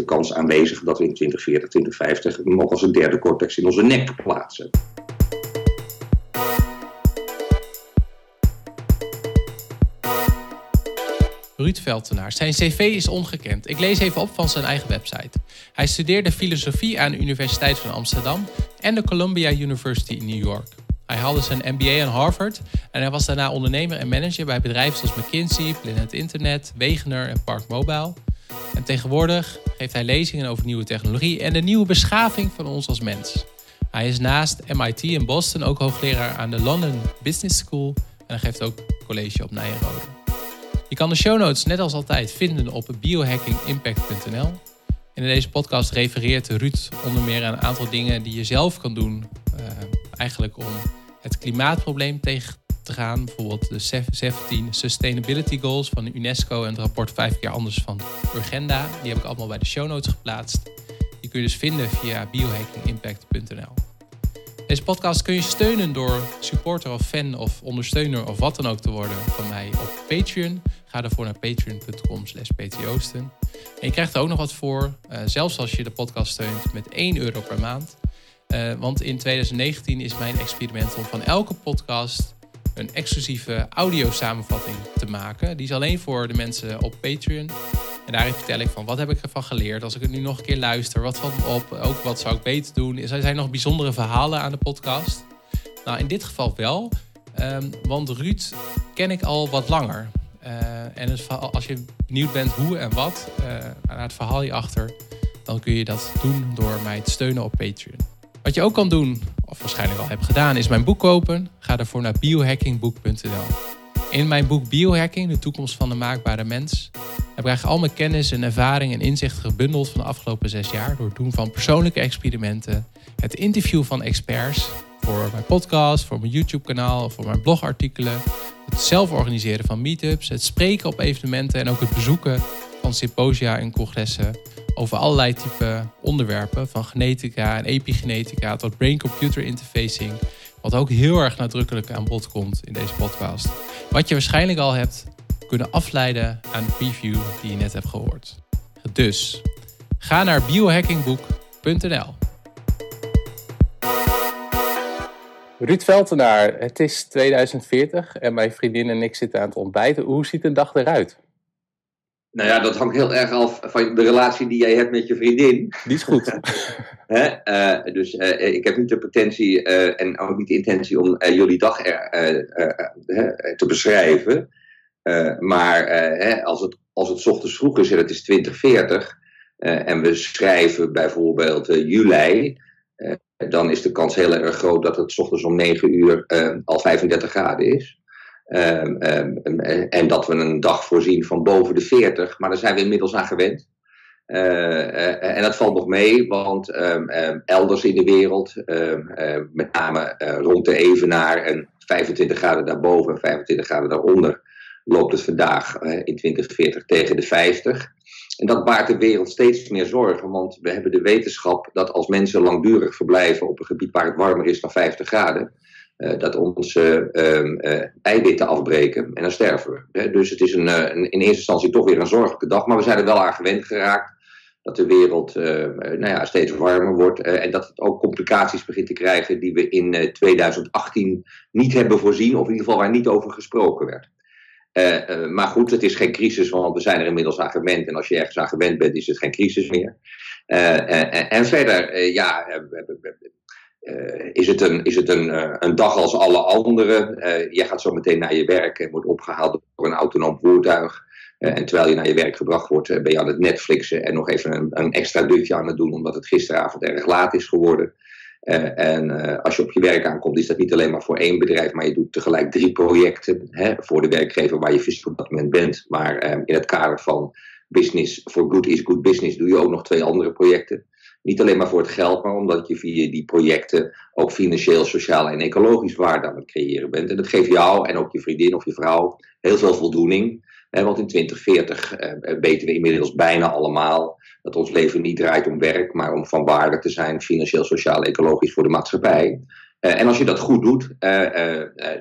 de kans aanwezig dat we in 2040, 2050 nog als een derde cortex in onze nek plaatsen. Ruud Veltenaar. Zijn cv is ongekend. Ik lees even op van zijn eigen website. Hij studeerde filosofie aan de Universiteit van Amsterdam en de Columbia University in New York. Hij haalde zijn MBA aan Harvard en hij was daarna ondernemer en manager bij bedrijven zoals McKinsey, Planet Internet, Wegener en Park Mobile. En tegenwoordig geeft hij lezingen over nieuwe technologie en de nieuwe beschaving van ons als mens. Hij is naast MIT in Boston ook hoogleraar aan de London Business School en hij geeft ook college op Nijenrode. Je kan de show notes net als altijd vinden op biohackingimpact.nl. In deze podcast refereert Ruud onder meer aan een aantal dingen die je zelf kan doen. Uh, eigenlijk om het klimaatprobleem tegen gaan. Bijvoorbeeld de 17 Sustainability Goals van de UNESCO en het rapport 5 keer anders van Urgenda. Die heb ik allemaal bij de show notes geplaatst. Die kun je dus vinden via biohackingimpact.nl. Deze podcast kun je steunen door supporter of fan of ondersteuner of wat dan ook te worden van mij op Patreon. Ga daarvoor naar patreon.com slash ptoosten. En je krijgt er ook nog wat voor, uh, zelfs als je de podcast steunt met 1 euro per maand. Uh, want in 2019 is mijn experiment om van elke podcast een exclusieve audio samenvatting te maken. Die is alleen voor de mensen op Patreon. En daarin vertel ik van wat heb ik ervan geleerd als ik het nu nog een keer luister. Wat valt me op? Ook wat zou ik beter doen? Er zijn nog bijzondere verhalen aan de podcast. Nou, in dit geval wel. Um, want Ruud ken ik al wat langer. Uh, en als je benieuwd bent hoe en wat, naar het verhaal hierachter, dan kun je dat doen door mij te steunen op Patreon. Wat je ook kan doen, of waarschijnlijk al hebt gedaan, is mijn boek kopen. Ga daarvoor naar biohackingboek.nl. In mijn boek Biohacking, de toekomst van de maakbare mens, heb ik al mijn kennis en ervaring en inzichten gebundeld van de afgelopen zes jaar door het doen van persoonlijke experimenten, het interview van experts voor mijn podcast, voor mijn YouTube-kanaal, voor mijn blogartikelen, het zelf organiseren van meetups, het spreken op evenementen en ook het bezoeken van symposia en congressen over allerlei type onderwerpen, van genetica en epigenetica tot brain-computer interfacing, wat ook heel erg nadrukkelijk aan bod komt in deze podcast. Wat je waarschijnlijk al hebt kunnen afleiden aan de preview die je net hebt gehoord. Dus ga naar biohackingboek.nl. Ruud Veltenaar, het is 2040 en mijn vriendin en ik zitten aan het ontbijten. Hoe ziet een dag eruit? Nou ja, dat hangt heel erg af van de relatie die jij hebt met je vriendin. Die is goed. uh, dus uh, ik heb niet de potentie uh, en ook niet de intentie om jullie dag te beschrijven. maar hè, als, het, als het ochtends vroeg is en het is 2040 en we schrijven bijvoorbeeld juli, dan is de kans heel erg groot dat het ochtends om 9 uur al 35 graden is. Um, um, en dat we een dag voorzien van boven de 40, maar daar zijn we inmiddels aan gewend. Uh, uh, en dat valt nog mee, want elders in de wereld, met name rond de Evenaar en 25 graden daarboven en 25 graden daaronder, loopt het vandaag in 2040 tegen de 50. En dat baart de wereld steeds meer zorgen, want we hebben de wetenschap dat als mensen langdurig verblijven op een gebied waar het warmer is dan 50 graden, dat onze uh, eiwitten afbreken en dan sterven we. Dus het is een, een, in eerste instantie toch weer een zorgelijke dag, maar we zijn er wel aan gewend geraakt dat de wereld nou ja, steeds warmer wordt en dat het ook complicaties begint te krijgen die we in 2018 niet hebben voorzien, of in ieder geval waar niet over gesproken werd. Maar goed, het is geen crisis, want we zijn er inmiddels aan gewend. En als je ergens aan gewend bent, is het geen crisis meer. En verder, ja, uh, is het, een, is het een, uh, een dag als alle andere? Uh, je gaat zo meteen naar je werk en wordt opgehaald door een autonoom voertuig. en terwijl je naar je werk gebracht wordt, ben je aan het Netflixen en nog even een, een, extra dutje aan het doen, omdat het gisteravond erg laat is geworden. en als je op je werk aankomt, is dat niet alleen maar voor één bedrijf, maar je doet tegelijk drie projecten hè, voor de werkgever waar je fysiek op dat moment bent. Maar in het kader van Business for Good is Good Business doe je ook nog twee andere projecten. Niet alleen maar voor het geld, maar omdat je via die projecten ook financieel, sociaal en ecologisch waarde aan het creëren bent. En dat geeft jou en ook je vriendin of je vrouw heel veel voldoening. want in 2040 eh, weten we inmiddels bijna allemaal dat ons leven niet draait om werk, maar om van waarde te zijn, financieel, sociaal, ecologisch voor de maatschappij. Uh, en als je dat goed doet,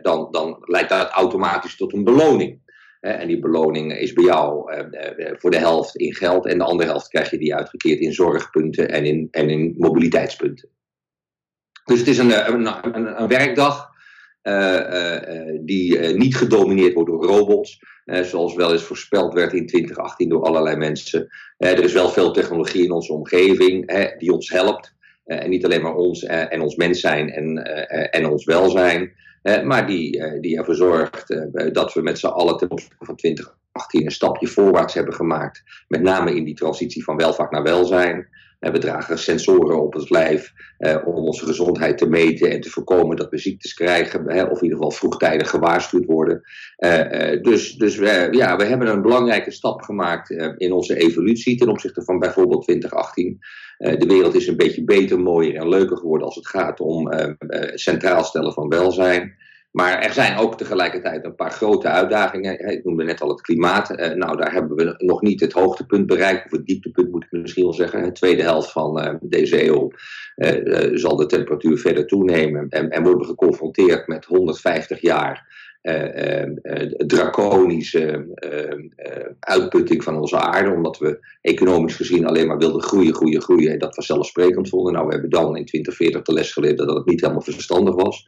dan, dan leidt dat automatisch tot een beloning. En die beloning is bij jou voor de helft in geld en de andere helft krijg je die uitgekeerd in zorgpunten en in, en in mobiliteitspunten. Dus het is een, een, een, een werkdag die niet gedomineerd wordt door robots, zoals wel eens voorspeld werd in 2018 door allerlei mensen. er is wel veel technologie in onze omgeving die ons helpt. en niet alleen maar ons en ons mens zijn en, en ons welzijn. Maar die, die ervoor zorgt dat we met z'n allen ten opzichte van 2018 een stapje voorwaarts hebben gemaakt. Met name in die transitie van welvaart naar welzijn. We dragen sensoren op het lijf eh, om onze gezondheid te meten en te voorkomen dat we ziektes krijgen, of in ieder geval vroegtijdig gewaarschuwd worden. Eh, eh, dus dus we, ja, we hebben een belangrijke stap gemaakt in onze evolutie ten opzichte van bijvoorbeeld 2018. de wereld is een beetje beter, mooier en leuker geworden als het gaat om centraal stellen van welzijn. Maar er zijn ook tegelijkertijd een paar grote uitdagingen. Ik noemde net al het klimaat. Eh, nou, daar hebben we nog niet het hoogtepunt bereikt, of het dieptepunt moet ik misschien wel zeggen. De tweede helft van uh, deze eeuw uh, zal de temperatuur verder toenemen. En, en worden we geconfronteerd met 150 jaar draconische uitputting van onze aarde. Omdat we economisch gezien alleen maar wilden groeien, groeien, groeien. En dat we zelfsprekend vonden. Nou, we hebben dan in 2040 de les geleerd dat het niet helemaal verstandig was.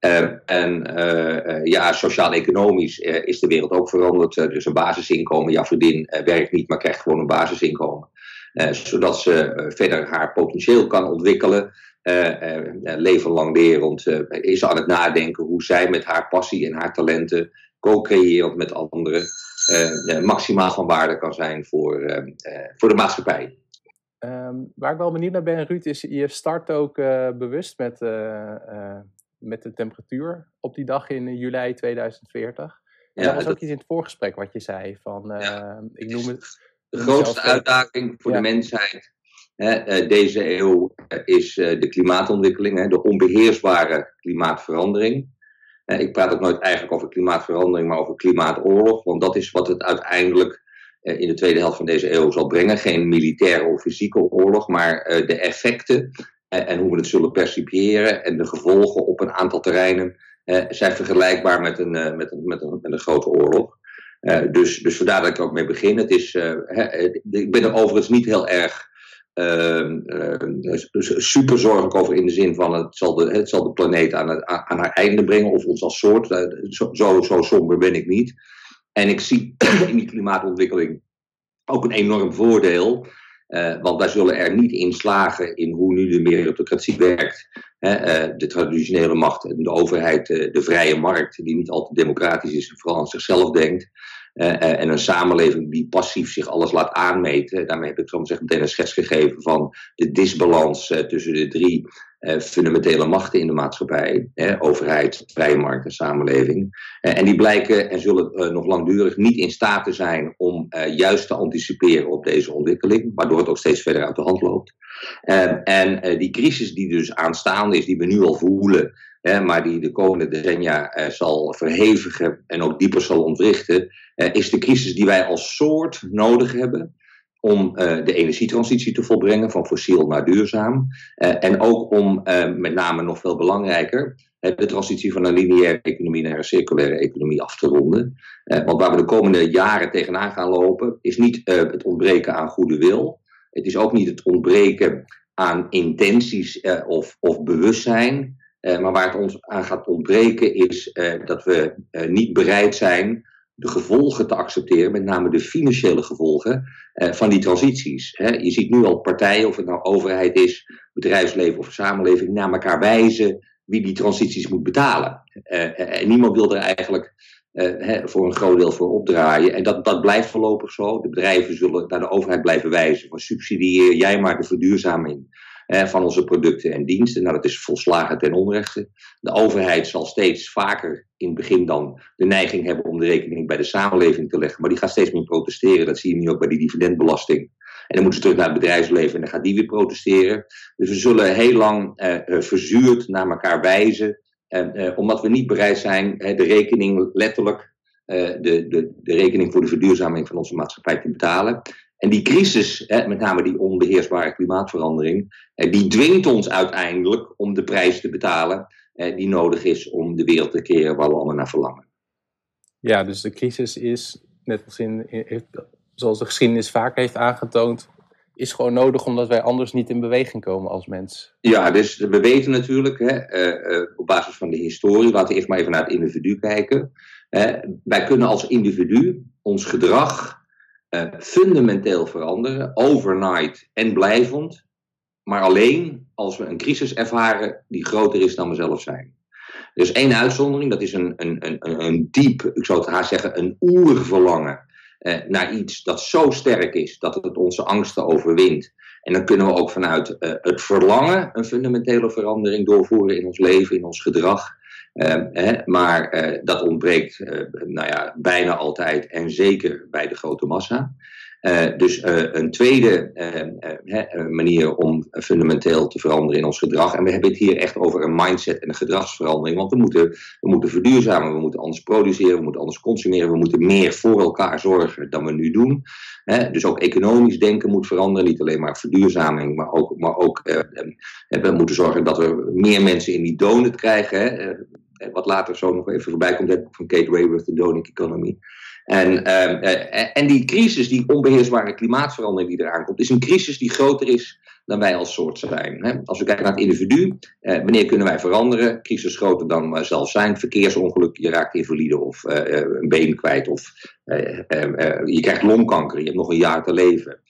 Uh, en uh, ja, sociaal-economisch is de wereld ook veranderd. dus een basisinkomen, ja, verdien werkt niet, maar krijgt gewoon een basisinkomen. zodat ze verder haar potentieel kan ontwikkelen. leven lang lerend is aan het nadenken hoe zij met haar passie en haar talenten, co-creërend met anderen, maximaal van waarde kan zijn voor, voor de maatschappij. Um, waar ik wel benieuwd naar ben, Ruud, is je start ook bewust met met de temperatuur op die dag in eh, juli 2040. En ja, dat was ook iets in het voorgesprek wat je zei. Van, uh, ik noem het, de grootste uitdaging voor de mensheid hè, eh, deze eeuw is de klimaatontwikkeling, hè, de onbeheersbare klimaatverandering. ik praat ook nooit eigenlijk over klimaatverandering, maar over klimaatoorlog. Want dat is wat het uiteindelijk in de tweede helft van deze eeuw zal brengen. Geen militaire of fysieke oorlog, maar de effecten en hoe we het zullen percipiëren en de gevolgen op een aantal terreinen zijn vergelijkbaar met een, eh, met een, met een, met een grote oorlog. Uh, dus, dus vandaar dat ik ook mee begin. Het is, ik ben er overigens niet heel erg uh, super zorgelijk over in de zin van het zal de, het zal de planeet aan, het, aan haar einde brengen of ons als soort. zo, zo, zo somber ben ik niet. En ik zie in die klimaatontwikkeling ook een enorm voordeel. Uh, want wij zullen er niet in slagen in hoe nu de meritocratie werkt. Uh, de traditionele macht, de overheid, uh, de vrije markt, die niet altijd democratisch is en vooral aan zichzelf denkt. En een samenleving die passief zich alles laat aanmeten. Daarmee heb ik zo meteen een schets gegeven van de disbalans tussen de drie eh, fundamentele machten in de maatschappij, overheid, vrije markt en samenleving. Eh, en die blijken en zullen eh, nog langdurig niet in staat te zijn om juist te anticiperen op deze ontwikkeling, waardoor het ook steeds verder uit de hand loopt. en die crisis die dus aanstaande is, die we nu al voelen, maar die de komende decennia zal verhevigen en ook dieper zal ontwrichten, is de crisis die wij als soort nodig hebben om uh, de energietransitie te volbrengen van fossiel naar duurzaam. En ook om, met name nog veel belangrijker, de transitie van een lineaire economie naar een circulaire economie af te ronden. want waar we de komende jaren tegenaan gaan lopen, is niet het ontbreken aan goede wil. Het is ook niet het ontbreken aan intenties of, of bewustzijn. Maar waar het ons aan gaat ontbreken is dat we niet bereid zijn de gevolgen te accepteren, met name de financiële gevolgen eh, van die transities. Hè. Je ziet nu al partijen, of het nou overheid is, bedrijfsleven of samenleving, naar elkaar wijzen wie die transities moet betalen. Eh, eh en niemand wil er eigenlijk eh, voor een groot deel voor opdraaien. En dat, dat blijft voorlopig zo. De bedrijven zullen naar de overheid blijven wijzen van subsidieer jij maar de verduurzaming van onze producten en diensten. Nou, dat is volslagen ten onrechte. De overheid zal steeds vaker in het begin dan de neiging hebben om de rekening bij de samenleving te leggen. Maar die gaat steeds meer protesteren. Dat zie je nu ook bij die dividendbelasting. En dan moeten ze terug naar het bedrijfsleven en dan gaat die weer protesteren. Dus we zullen heel lang uh, verzuurd naar elkaar wijzen. Uh, omdat we niet bereid zijn de rekening letterlijk, de, de, de rekening voor de verduurzaming van onze maatschappij te betalen. En die crisis, hè, met name die onbeheersbare klimaatverandering, die dwingt ons uiteindelijk om de prijs te betalen die nodig is om de wereld te keren waar we allemaal naar verlangen. Ja, dus de crisis is, net als in, zoals de geschiedenis vaak heeft aangetoond, is gewoon nodig omdat wij anders niet in beweging komen als mens. Ja, dus we weten natuurlijk hè, uh, uh, op basis van de historie, laten we eerst maar even naar het individu kijken. wij kunnen als individu ons gedrag fundamenteel veranderen, overnight en blijvend, maar alleen als we een crisis ervaren die groter is dan we zelf zijn. Is één uitzondering, dat is een, een, een, een diep, ik zou het haast zeggen, een oerverlangen eh, naar iets dat zo sterk is dat het onze angsten overwint. En dan kunnen we ook vanuit eh, het verlangen een fundamentele verandering doorvoeren in ons leven, in ons gedrag. Uh, hè, maar uh, dat ontbreekt uh, nou ja, bijna altijd en zeker bij de grote massa. Uh, dus een tweede uh, manier om fundamenteel te veranderen in ons gedrag. En we hebben het hier echt over een mindset en een gedragsverandering. Want we moeten, we moeten verduurzamen, we moeten anders produceren, we moeten anders consumeren, we moeten meer voor elkaar zorgen dan we nu doen. dus ook economisch denken moet veranderen. Niet alleen maar verduurzaming, maar ook, maar ook we moeten zorgen dat we meer mensen in die donut krijgen. Wat later zo nog even voorbij komt, van Kate Raworth, de donut economy. En, ehm, eh, en die crisis, die onbeheersbare klimaatverandering die eraan komt, is een crisis die groter is dan wij als soort zijn. Als we kijken naar het individu, eh, wanneer kunnen wij veranderen? Crisis groter dan wij zelf zijn. Verkeersongeluk, je raakt invalide of eh, een been kwijt of je krijgt longkanker, je hebt nog een jaar te leven.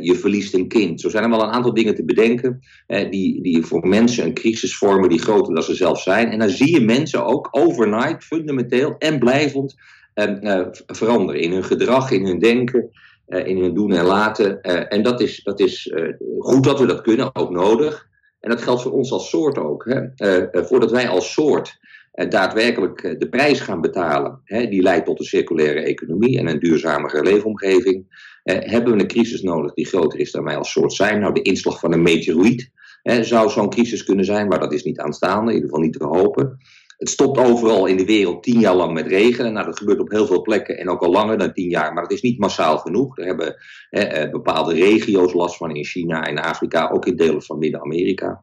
Je verliest een kind. Zo zijn er wel een aantal dingen te bedenken die, die voor mensen een crisis vormen die groter dan ze zelf zijn. En dan zie je mensen ook overnight, fundamenteel en blijvend uh, veranderen in hun gedrag, in hun denken, in hun doen en laten. En dat is, dat is goed dat we dat kunnen, ook nodig. En dat geldt voor ons als soort ook. Hè? voordat wij als soort daadwerkelijk de prijs gaan betalen, hè, die leidt tot een circulaire economie en een duurzamere leefomgeving, hebben we een crisis nodig die groter is dan wij als soort zijn. Nou, de inslag van een meteoriet zou zo'n crisis kunnen zijn, maar dat is niet aanstaande, in ieder geval niet te hopen. Het stopt overal in de wereld tien jaar lang met regenen. Nou, dat gebeurt op heel veel plekken en ook al langer dan tien jaar, maar dat is niet massaal genoeg. Er hebben eh, bepaalde regio's last van in China en Afrika, ook in delen van Midden-Amerika.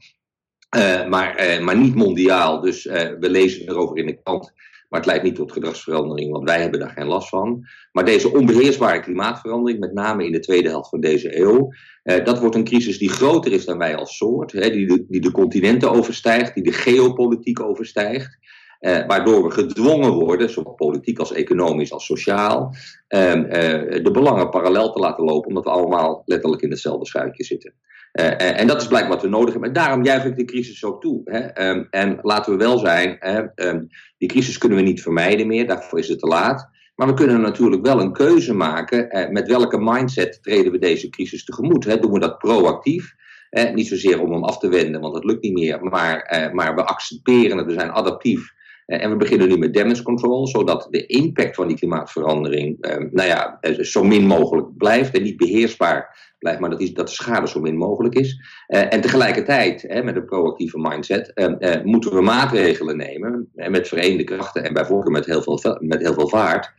Uh, maar, uh, maar niet mondiaal, dus uh, we lezen erover in de krant. Maar het leidt niet tot gedragsverandering, want wij hebben daar geen last van. Maar deze onbeheersbare klimaatverandering, met name in de tweede helft van deze eeuw, eh, dat wordt een crisis die groter is dan wij als soort, hè, die, de, die de continenten overstijgt, die de geopolitiek overstijgt. Eh, waardoor we gedwongen worden, zowel politiek als economisch als sociaal, ehm, eh, de belangen parallel te laten lopen, omdat we allemaal letterlijk in hetzelfde schuitje zitten. Uh, en dat is blijkbaar wat we nodig hebben. En daarom juich ik de crisis ook toe. Hè. Um, en laten we wel zijn, hè, um, die crisis kunnen we niet vermijden meer, daarvoor is het te laat. Maar we kunnen natuurlijk wel een keuze maken uh, met welke mindset treden we deze crisis tegemoet. Hè. Doen we dat proactief? Eh, niet zozeer om hem af te wenden, want dat lukt niet meer. Maar, maar we accepteren het, we zijn adaptief. En we beginnen nu met damage control, zodat de impact van die klimaatverandering nou ja, zo min mogelijk blijft en niet beheersbaar blijft, maar dat, is, dat de schade zo min mogelijk is. Uh, en tegelijkertijd, hè, met een proactieve mindset, uh, uh, moeten we maatregelen nemen, met verenigde krachten en bijvoorbeeld met heel veel, met heel veel vaart,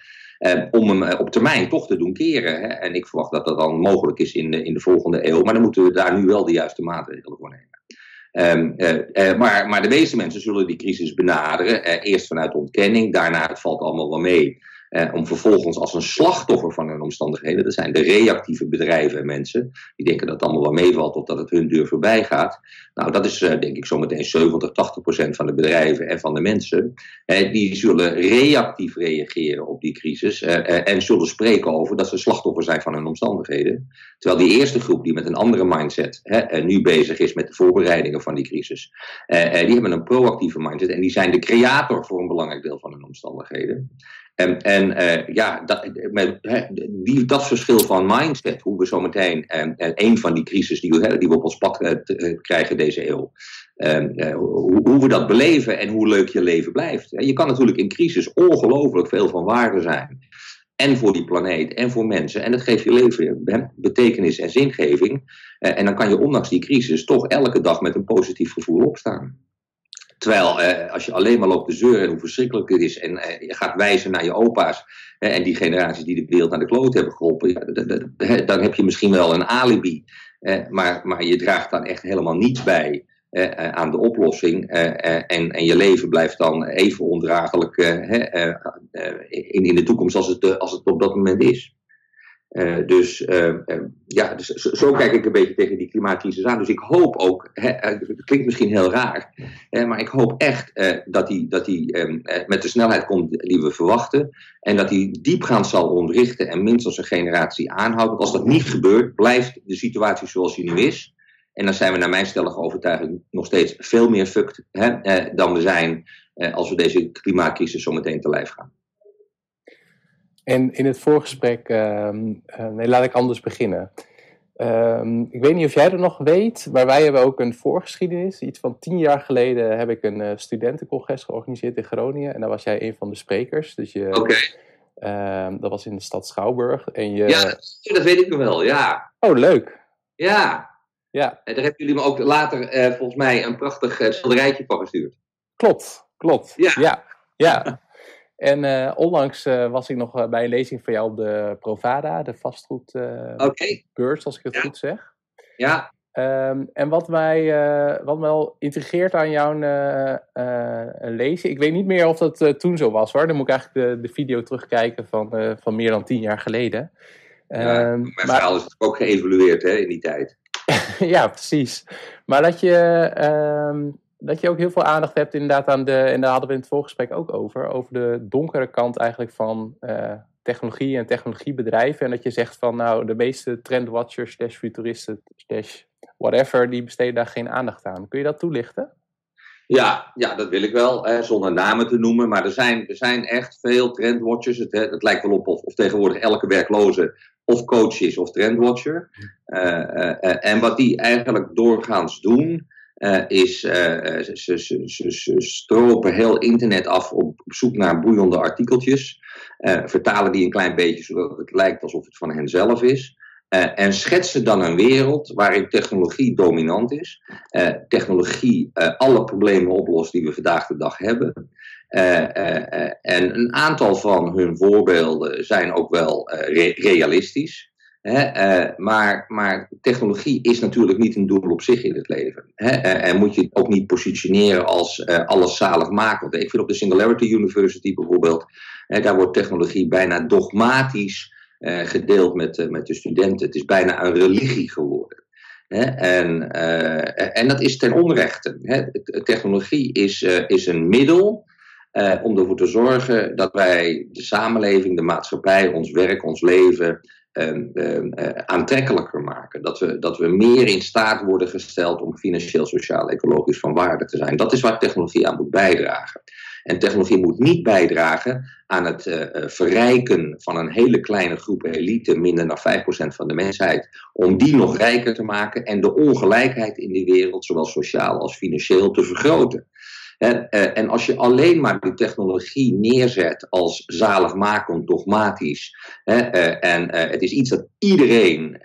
om hem op termijn toch te doen keren. Hè. En ik verwacht dat dat dan mogelijk is in de, in de volgende eeuw, maar dan moeten we daar nu wel de juiste maatregelen voor nemen. Uh, maar, maar de meeste mensen zullen die crisis benaderen. Eerst vanuit ontkenning, daarna het valt allemaal wel mee. Eh, om vervolgens als een slachtoffer van hun omstandigheden, dat zijn de reactieve bedrijven en mensen, die denken dat het allemaal wel meevalt of dat het hun deur voorbij gaat. Nou, dat is eh, denk ik zometeen 70, 80 procent van de bedrijven en van de mensen. Eh, die zullen reactief reageren op die crisis eh, eh, en zullen spreken over dat ze slachtoffer zijn van hun omstandigheden. Terwijl die eerste groep die met een andere mindset hè, nu bezig is met de voorbereidingen van die crisis, die hebben een proactieve mindset en die zijn de creator voor een belangrijk deel van hun omstandigheden. En, en uh, ja, dat, met, die, dat verschil van mindset, hoe we zometeen uh, een van die crisis die we, die we op ons pad uh, krijgen deze eeuw, ehm, hoe, hoe, we dat beleven en hoe leuk je leven blijft. Je kan natuurlijk in crisis ongelooflijk veel van waarde zijn. En voor die planeet en voor mensen. En dat geeft je leven betekenis en zingeving. en dan kan je ondanks die crisis toch elke dag met een positief gevoel opstaan. Terwijl eh, als je alleen maar loopt te zeuren hoe verschrikkelijk het is en eh, je gaat wijzen naar je opa's eh, en die generaties die de wereld naar de kloot hebben geholpen, dan heb je misschien wel een alibi. maar, maar je draagt dan echt helemaal niets bij aan de oplossing. en, en je leven blijft dan even ondraaglijk in, in de toekomst als het, als het op dat moment is. Uh, dus uh, uh, ja, dus zo, kijk ik een beetje tegen die klimaatcrisis aan. Dus ik hoop ook, hè, het klinkt misschien heel raar, maar ik hoop echt dat die, dat die met de snelheid komt die we verwachten. En dat die diepgaand zal ontrichten en minstens een generatie aanhoudt. Want als dat niet gebeurt, blijft de situatie zoals die nu is. En dan zijn we naar mijn stellige overtuiging nog steeds veel meer fucked hè, dan we zijn als we deze klimaatcrisis zo meteen te lijf gaan. En in het voorgesprek, uh, nee, laat ik anders beginnen. Ehm, ik weet niet of jij er nog weet, maar wij hebben ook een voorgeschiedenis. Iets van tien jaar geleden heb ik een uh, studentencongres georganiseerd in Groningen. En daar was jij een van de sprekers. Dus je. Ehm, dat was in de stad Schouwburg. En je... Ja, dat weet ik nog wel, ja. Oh, leuk. Ja. ja. En daar hebben jullie me ook later uh, volgens mij een prachtig uh, schilderijtje van gestuurd. Klopt, klopt. Ja. ja. ja. En uh, onlangs uh, was ik nog uh, bij een lezing van jou op de Provada, de vastgoedbeurs, als ik het goed zeg. Ja. Um, en wat mij, wat mij wel intrigeert aan jouw lezing, ik weet niet meer of dat toen zo was hoor, dan moet ik eigenlijk de, de video terugkijken van, van meer dan tien jaar geleden. Ja, um, mijn maar, verhaal is ook geëvolueerd hè, in die tijd. ja, precies. Maar dat je um, dat je ook heel veel aandacht hebt inderdaad aan de, en daar hadden we in het voorgesprek ook over, over de donkere kant eigenlijk van uh, technologie en technologiebedrijven. En dat je zegt van nou, de meeste trendwatchers, slash futuristen, slash whatever, die besteden daar geen aandacht aan. Kun je dat toelichten? Ja, ja dat wil ik wel, hè, zonder namen te noemen. Maar er zijn, er zijn echt veel trendwatchers. Het, het lijkt wel op of, of tegenwoordig elke werkloze of coach is of trendwatcher. Uh, uh, en wat die eigenlijk doorgaans doen, uh, is, uh, ze, ze, ze, ze, stropen heel internet af op, zoek naar boeiende artikeltjes. Vertalen die een klein beetje zodat het lijkt alsof het van hen zelf is. en schetsen dan een wereld waarin technologie dominant is. technologie alle problemen oplost die we vandaag de dag hebben. en een aantal van hun voorbeelden zijn ook wel re realistisch. Uh, maar, maar, technologie is natuurlijk niet een doel op zich in het leven. Uh, en moet je het ook niet positioneren als uh, alles zaligmakend. Ik vind op de Singularity University bijvoorbeeld, daar wordt technologie bijna dogmatisch gedeeld met, met de studenten. Het is bijna een religie geworden. En, en dat is ten onrechte. Technologie is, is een middel om ervoor te zorgen dat wij de samenleving, de maatschappij, ons werk, ons leven aantrekkelijker maken. Dat we, dat we meer in staat worden gesteld om financieel, sociaal, ecologisch van waarde te zijn. Dat is waar technologie aan moet bijdragen. En technologie moet niet bijdragen aan het uh, verrijken van een hele kleine groep elite, minder dan 5% van de mensheid, om die nog rijker te maken en de ongelijkheid in de wereld, zowel sociaal als financieel, te vergroten. Eh, en als je alleen maar die technologie neerzet als zaligmakend, dogmatisch, eh, en eh, het is iets dat iedereen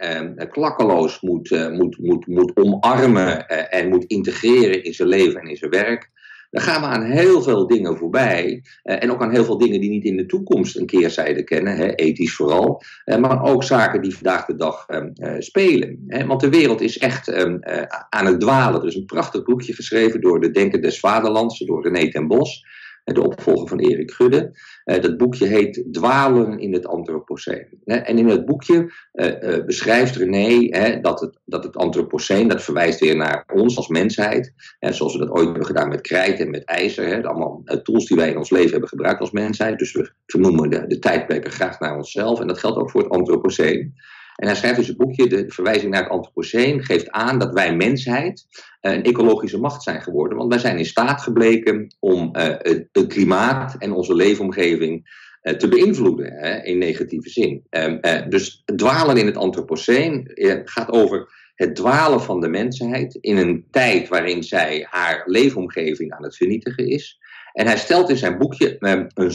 klakkeloos moet, moet, moet, moet omarmen en moet integreren in zijn leven en in zijn werk, dan gaan we aan heel veel dingen voorbij. Uh, en ook aan heel veel dingen die niet in de toekomst een keerzijde kennen, ethisch vooral. Uh, maar ook zaken die vandaag de dag um, uh, spelen. Want de wereld is echt um, aan het dwalen. Er is een prachtig boekje geschreven door de Denker des Vaderlands, door René ten Bos de opvolger van Erik Gudde. Uh, dat boekje heet Dwalen in het Anthropoceen. En in het boekje uh, uh, beschrijft René dat, het, dat het Anthropoceen, dat verwijst weer naar ons als mensheid. Zoals we dat ooit hebben gedaan met krijt en met ijzer. Allemaal tools die wij in ons leven hebben gebruikt als mensheid. Dus we vernoemen de, de tijdperken graag naar onszelf. En dat geldt ook voor het Anthropoceen. En hij schrijft in zijn boekje, de verwijzing naar het Anthropoceen geeft aan dat wij mensheid een ecologische macht zijn geworden. Want wij zijn in staat gebleken om uh, het klimaat en onze leefomgeving uh, te beïnvloeden hè, in negatieve zin. Uh, dus dwalen in het Anthropoceen gaat over het dwalen van de mensheid in een tijd waarin zij haar leefomgeving aan het vernietigen is. En hij stelt in zijn boekje um, een,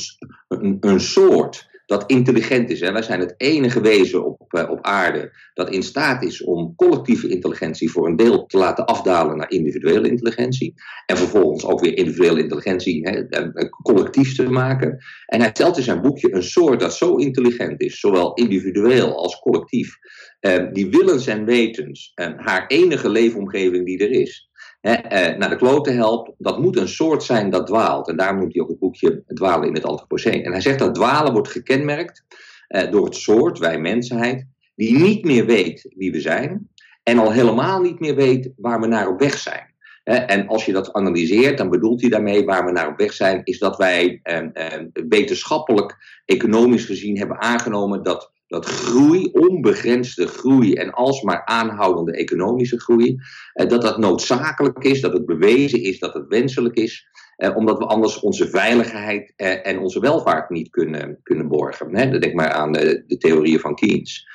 een, een soort dat intelligent is. Hè. Wij zijn het enige wezen op, uh, op aarde dat in staat is om collectieve intelligentie voor een deel te laten afdalen naar individuele intelligentie. En vervolgens ook weer individuele intelligentie hè, uh, collectief te maken. En hij stelt in zijn boekje een soort dat zo intelligent is, zowel individueel als collectief. Die willens en wetens, haar enige leefomgeving die er is, naar de kloten helpt, dat moet een soort zijn dat dwaalt. En daarom noemt hij ook het boekje Dwalen in het Anthropoceen. En hij zegt dat dwalen wordt gekenmerkt door het soort, wij mensheid, die niet meer weet wie we zijn en al helemaal niet meer weet waar we naar op weg zijn. En als je dat analyseert, dan bedoelt hij daarmee waar we naar op weg zijn, is dat wij wetenschappelijk, economisch gezien hebben aangenomen dat, dat groei, onbegrensde groei en alsmaar aanhoudende economische groei, eh, dat dat noodzakelijk is, dat het bewezen is, dat het wenselijk is, eh, omdat we anders onze veiligheid eh, en onze welvaart niet kunnen, kunnen borgen. Denk maar aan de, theorieën van Keynes.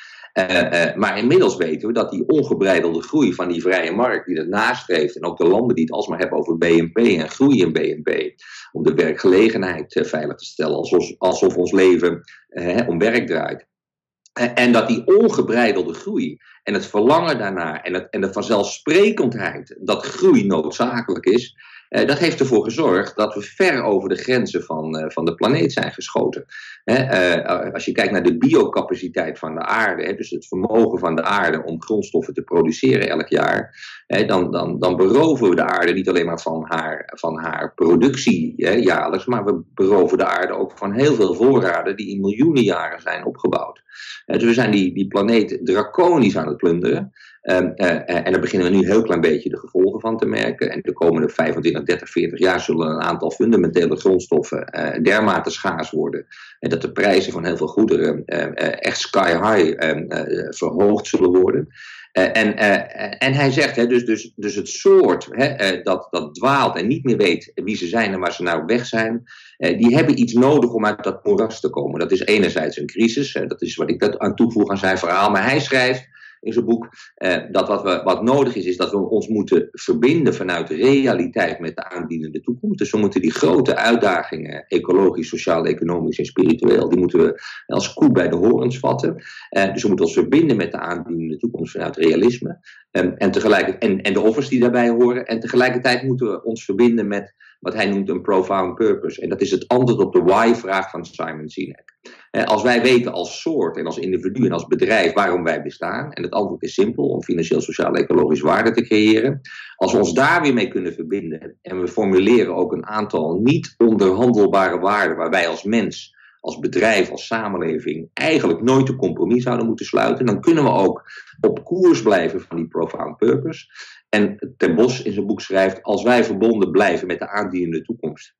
Maar inmiddels weten we dat die ongebreidelde groei van die vrije markt, die dat nastreeft, en ook de landen die het alsmaar hebben over BNP en groei in BNP, om de werkgelegenheid veilig te stellen, alsof ons leven om werk draait. En dat die ongebreidelde groei en het verlangen daarnaar en, het, en de vanzelfsprekendheid dat groei noodzakelijk is, dat heeft ervoor gezorgd dat we ver over de grenzen van, uh, van de planeet zijn geschoten. Uh, als je kijkt naar de biocapaciteit van de aarde, dus het vermogen van de aarde om grondstoffen te produceren elk jaar, dan, dan, dan beroven we de aarde niet alleen maar van haar, van haar productie jaarlijks, maar we beroven de aarde ook van heel veel voorraden die in miljoenen jaren zijn opgebouwd. dus we zijn die, die planeet draconisch aan het plunderen. Um, en daar beginnen we nu een heel klein beetje de gevolgen van te merken. En de komende 25, 30, 40 jaar zullen een aantal fundamentele grondstoffen uh, dermate schaars worden. En dat de prijzen van heel veel goederen echt sky high ehm, verhoogd zullen worden. en, en hij zegt, hè, dus, dus, dus het soort hè, dat, dat dwaalt en niet meer weet wie ze zijn en waar ze nou weg zijn, die hebben iets nodig om uit dat moeras te komen. Dat is enerzijds een crisis, dat is wat ik aan toevoeg aan zijn verhaal, maar hij schrijft in zijn boek, eh, dat wat, we, wat nodig is, is dat we ons moeten verbinden vanuit realiteit met de aandienende toekomst. Dus we moeten die grote uitdagingen, ecologisch, sociaal, economisch en spiritueel, die moeten we als koe bij de horens vatten. Eh, dus we moeten ons verbinden met de aandienende toekomst vanuit realisme. Um, en, tegelijkertijd, en, en de offers die daarbij horen. En tegelijkertijd moeten we ons verbinden met wat hij noemt een profound purpose. En dat is het antwoord op de why-vraag van Simon Sinek. Als wij weten als soort en als individu en als bedrijf waarom wij bestaan, en het antwoord is simpel, om financieel, sociaal, ecologisch waarde te creëren. Als we ons daar weer mee kunnen verbinden en we formuleren ook een aantal niet onderhandelbare waarden waar wij als mens, als bedrijf, als samenleving eigenlijk nooit een compromis zouden moeten sluiten, dan kunnen we ook op koers blijven van die profound purpose. En Ten Bos in zijn boek schrijft, als wij verbonden blijven met de aandienende toekomst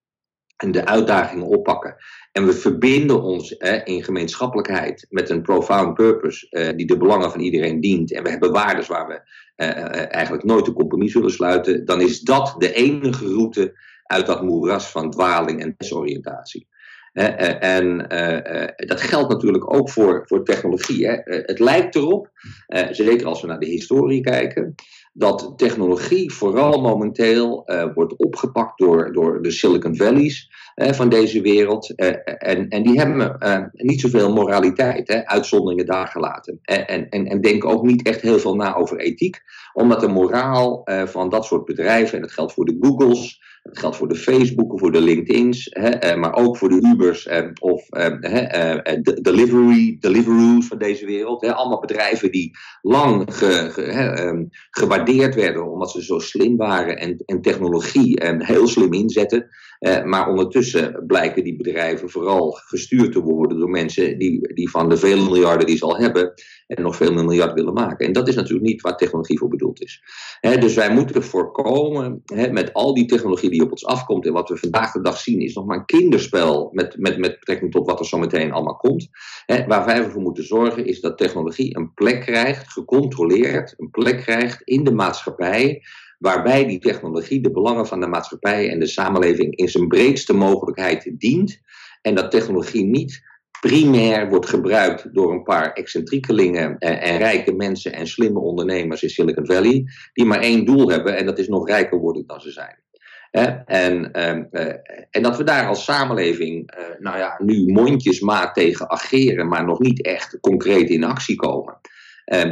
en de uitdagingen oppakken. En we verbinden ons in gemeenschappelijkheid met een profound purpose eh, die de belangen van iedereen dient. En we hebben waarden waar we eh, eh, eigenlijk nooit een compromis zullen sluiten. Dan is dat de enige route uit dat moeras van dwaling en desoriëntatie. en dat geldt natuurlijk ook voor, voor technologie. Hè. het lijkt erop, zeker als we naar de historie kijken, dat technologie vooral momenteel uh, wordt opgepakt door, door de Silicon Valleys uh, van deze wereld. Uh, en, en die hebben niet zoveel moraliteit, uitzonderingen daar gelaten. En, en, en denken ook niet echt heel veel na over ethiek, omdat de moraal van dat soort bedrijven, en dat geldt voor de Googles, dat geldt voor de Facebooken, voor de LinkedIn's, hè, eh, maar ook voor de Ubers eh, of eh, de delivery, Deliveroo's van deze wereld. Hè, allemaal bedrijven die lang ge, ehm, gewaardeerd werden omdat ze zo slim waren en, en technologie heel slim inzetten. Maar ondertussen blijken die bedrijven vooral gestuurd te worden door mensen die, die van de vele miljarden die ze al hebben en nog veel meer miljard willen maken. En dat is natuurlijk niet waar technologie voor bedoeld is. dus wij moeten voorkomen met al die technologie die op ons afkomt en wat we vandaag de dag zien, is nog maar een kinderspel met, met, met betrekking tot wat er zo meteen allemaal komt. waar wij voor moeten zorgen is dat technologie een plek krijgt, gecontroleerd, een plek krijgt in de maatschappij waarbij die technologie de belangen van de maatschappij en de samenleving in zijn breedste mogelijkheid dient. En dat technologie niet primair wordt gebruikt door een paar excentriekelingen en, en, rijke mensen en slimme ondernemers in Silicon Valley, die maar één doel hebben en dat is nog rijker worden dan ze zijn. En, ehm, eh, en dat we daar als samenleving, eh, nou ja, nu mondjesmaat tegen ageren, maar nog niet echt concreet in actie komen.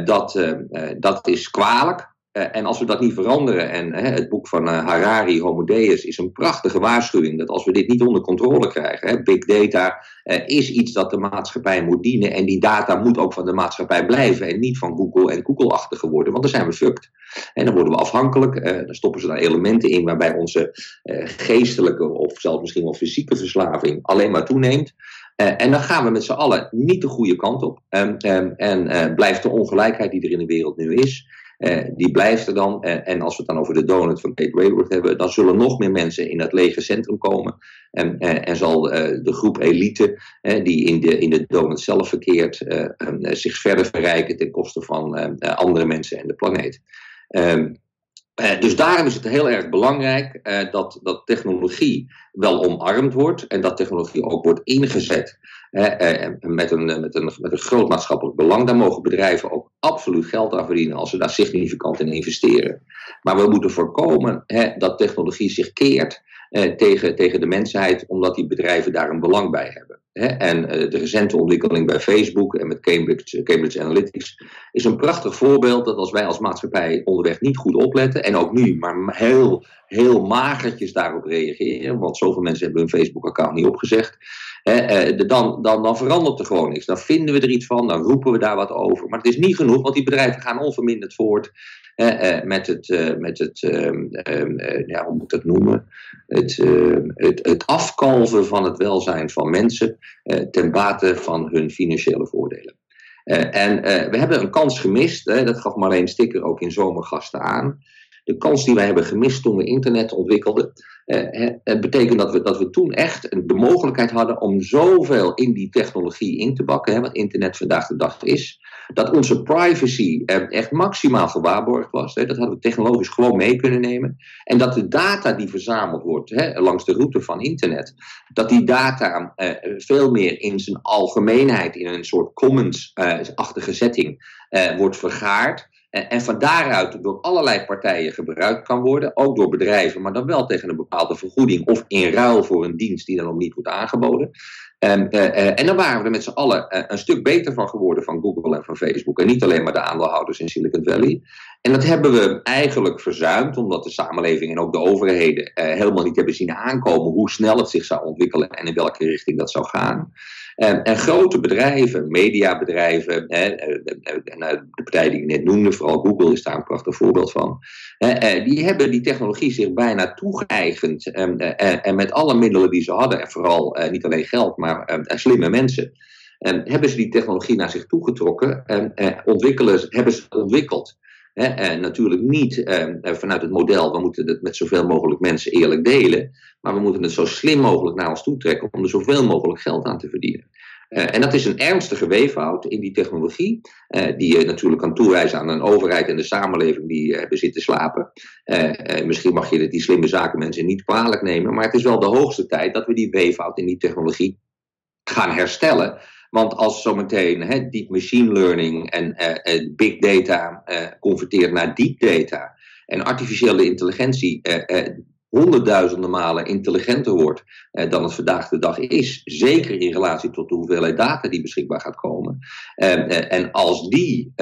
Dat, ehm, eh, dat is kwalijk. En als we dat niet veranderen, en het boek van Harari, Homo Deus, is een prachtige waarschuwing dat als we dit niet onder controle krijgen, big data is iets dat de maatschappij moet dienen en die data moet ook van de maatschappij blijven en niet van Google en Google-achtige worden, want dan zijn we fucked. En dan worden we afhankelijk, dan stoppen ze daar elementen in waarbij onze geestelijke of zelfs misschien wel fysieke verslaving alleen maar toeneemt. Eh, en dan gaan we met z'n allen niet de goede kant op. Um, en uh, blijft de ongelijkheid die er in de wereld nu is, uh, die blijft er dan. en als we het dan over de donut van Kate Raworth hebben, dan zullen nog meer mensen in het lege centrum komen. en zal de groep elite, die in de, in de donut zelf verkeert, zich verder verrijken ten koste van andere mensen en de planeet. Um, uh, dus daarom is het heel erg belangrijk uh, dat, dat technologie wel omarmd wordt en dat technologie ook wordt ingezet uh, met, een, met, een, met een groot maatschappelijk belang. Daar mogen bedrijven ook absoluut geld aan verdienen als ze daar significant in investeren. Maar we moeten voorkomen dat technologie zich keert tegen, tegen de mensheid, omdat die bedrijven daar een belang bij hebben. En eh, de recente ontwikkeling bij Facebook en met Cambridge, Cambridge Analytics is een prachtig voorbeeld dat als wij als maatschappij onderweg niet goed opletten, en ook nu, maar heel, heel magertjes daarop reageren, want zoveel mensen hebben hun Facebook-account niet opgezegd, eh, dan, dan, dan verandert er gewoon niks. Dan vinden we er iets van, dan roepen we daar wat over. Maar het is niet genoeg, want die bedrijven gaan onverminderd voort met het, uh, met het ehm, ehm, eh, ja, hoe moet ik dat noemen? Het, ehm, het, het afkalven van het welzijn van mensen ten bate van hun financiële voordelen. en we hebben een kans gemist, dat gaf Marleen Sticker ook in Zomergasten aan. De kans die wij hebben gemist toen we internet ontwikkelden, het betekent dat we, dat we toen echt de mogelijkheid hadden om zoveel in die technologie in te bakken, hè, wat internet vandaag de dag is, dat onze privacy echt maximaal gewaarborgd was. Hè, dat hadden we technologisch gewoon mee kunnen nemen. En dat de data die verzameld wordt hè, langs de route van internet, dat die data eh, veel meer in zijn algemeenheid, in een soort commons-achtige eh, setting, eh, wordt vergaard. En van daaruit door allerlei partijen gebruikt kan worden, ook door bedrijven, maar dan wel tegen een bepaalde vergoeding of in ruil voor een dienst die dan ook niet wordt aangeboden. En, uh, uh, en dan waren we er met z'n allen een stuk beter van geworden van Google en van Facebook. En niet alleen maar de aandeelhouders in Silicon Valley. En dat hebben we eigenlijk verzuimd, omdat de samenleving en ook de overheden helemaal niet hebben zien aankomen hoe snel het zich zou ontwikkelen en in welke richting dat zou gaan. En, en grote bedrijven, mediabedrijven, hè, de partij die ik net noemde, vooral Google is daar een prachtig voorbeeld van. die hebben die technologie zich bijna toegeëigend. En, en met alle middelen die ze hadden, en vooral niet alleen geld, maar maar slimme mensen. En hebben ze die technologie naar zich toegetrokken en ontwikkelen, hebben ze ontwikkeld. En natuurlijk niet eh, vanuit het model, we moeten het met zoveel mogelijk mensen eerlijk delen, maar we moeten het zo slim mogelijk naar ons toe trekken om er zoveel mogelijk geld aan te verdienen. Uh, en dat is een ernstige weeffout in die technologie, die je natuurlijk kan toewijzen aan een overheid en de samenleving die hebben zitten slapen. misschien mag je die slimme zaken mensen niet kwalijk nemen, maar het is wel de hoogste tijd dat we die weeffout in die technologie gaan herstellen. Want als zometeen he, deep machine learning en uh, big data uh, converteert naar deep data en artificiële intelligentie honderdduizenden malen intelligenter wordt dan het vandaag de dag is, zeker in relatie tot de hoeveelheid data die beschikbaar gaat komen. en als die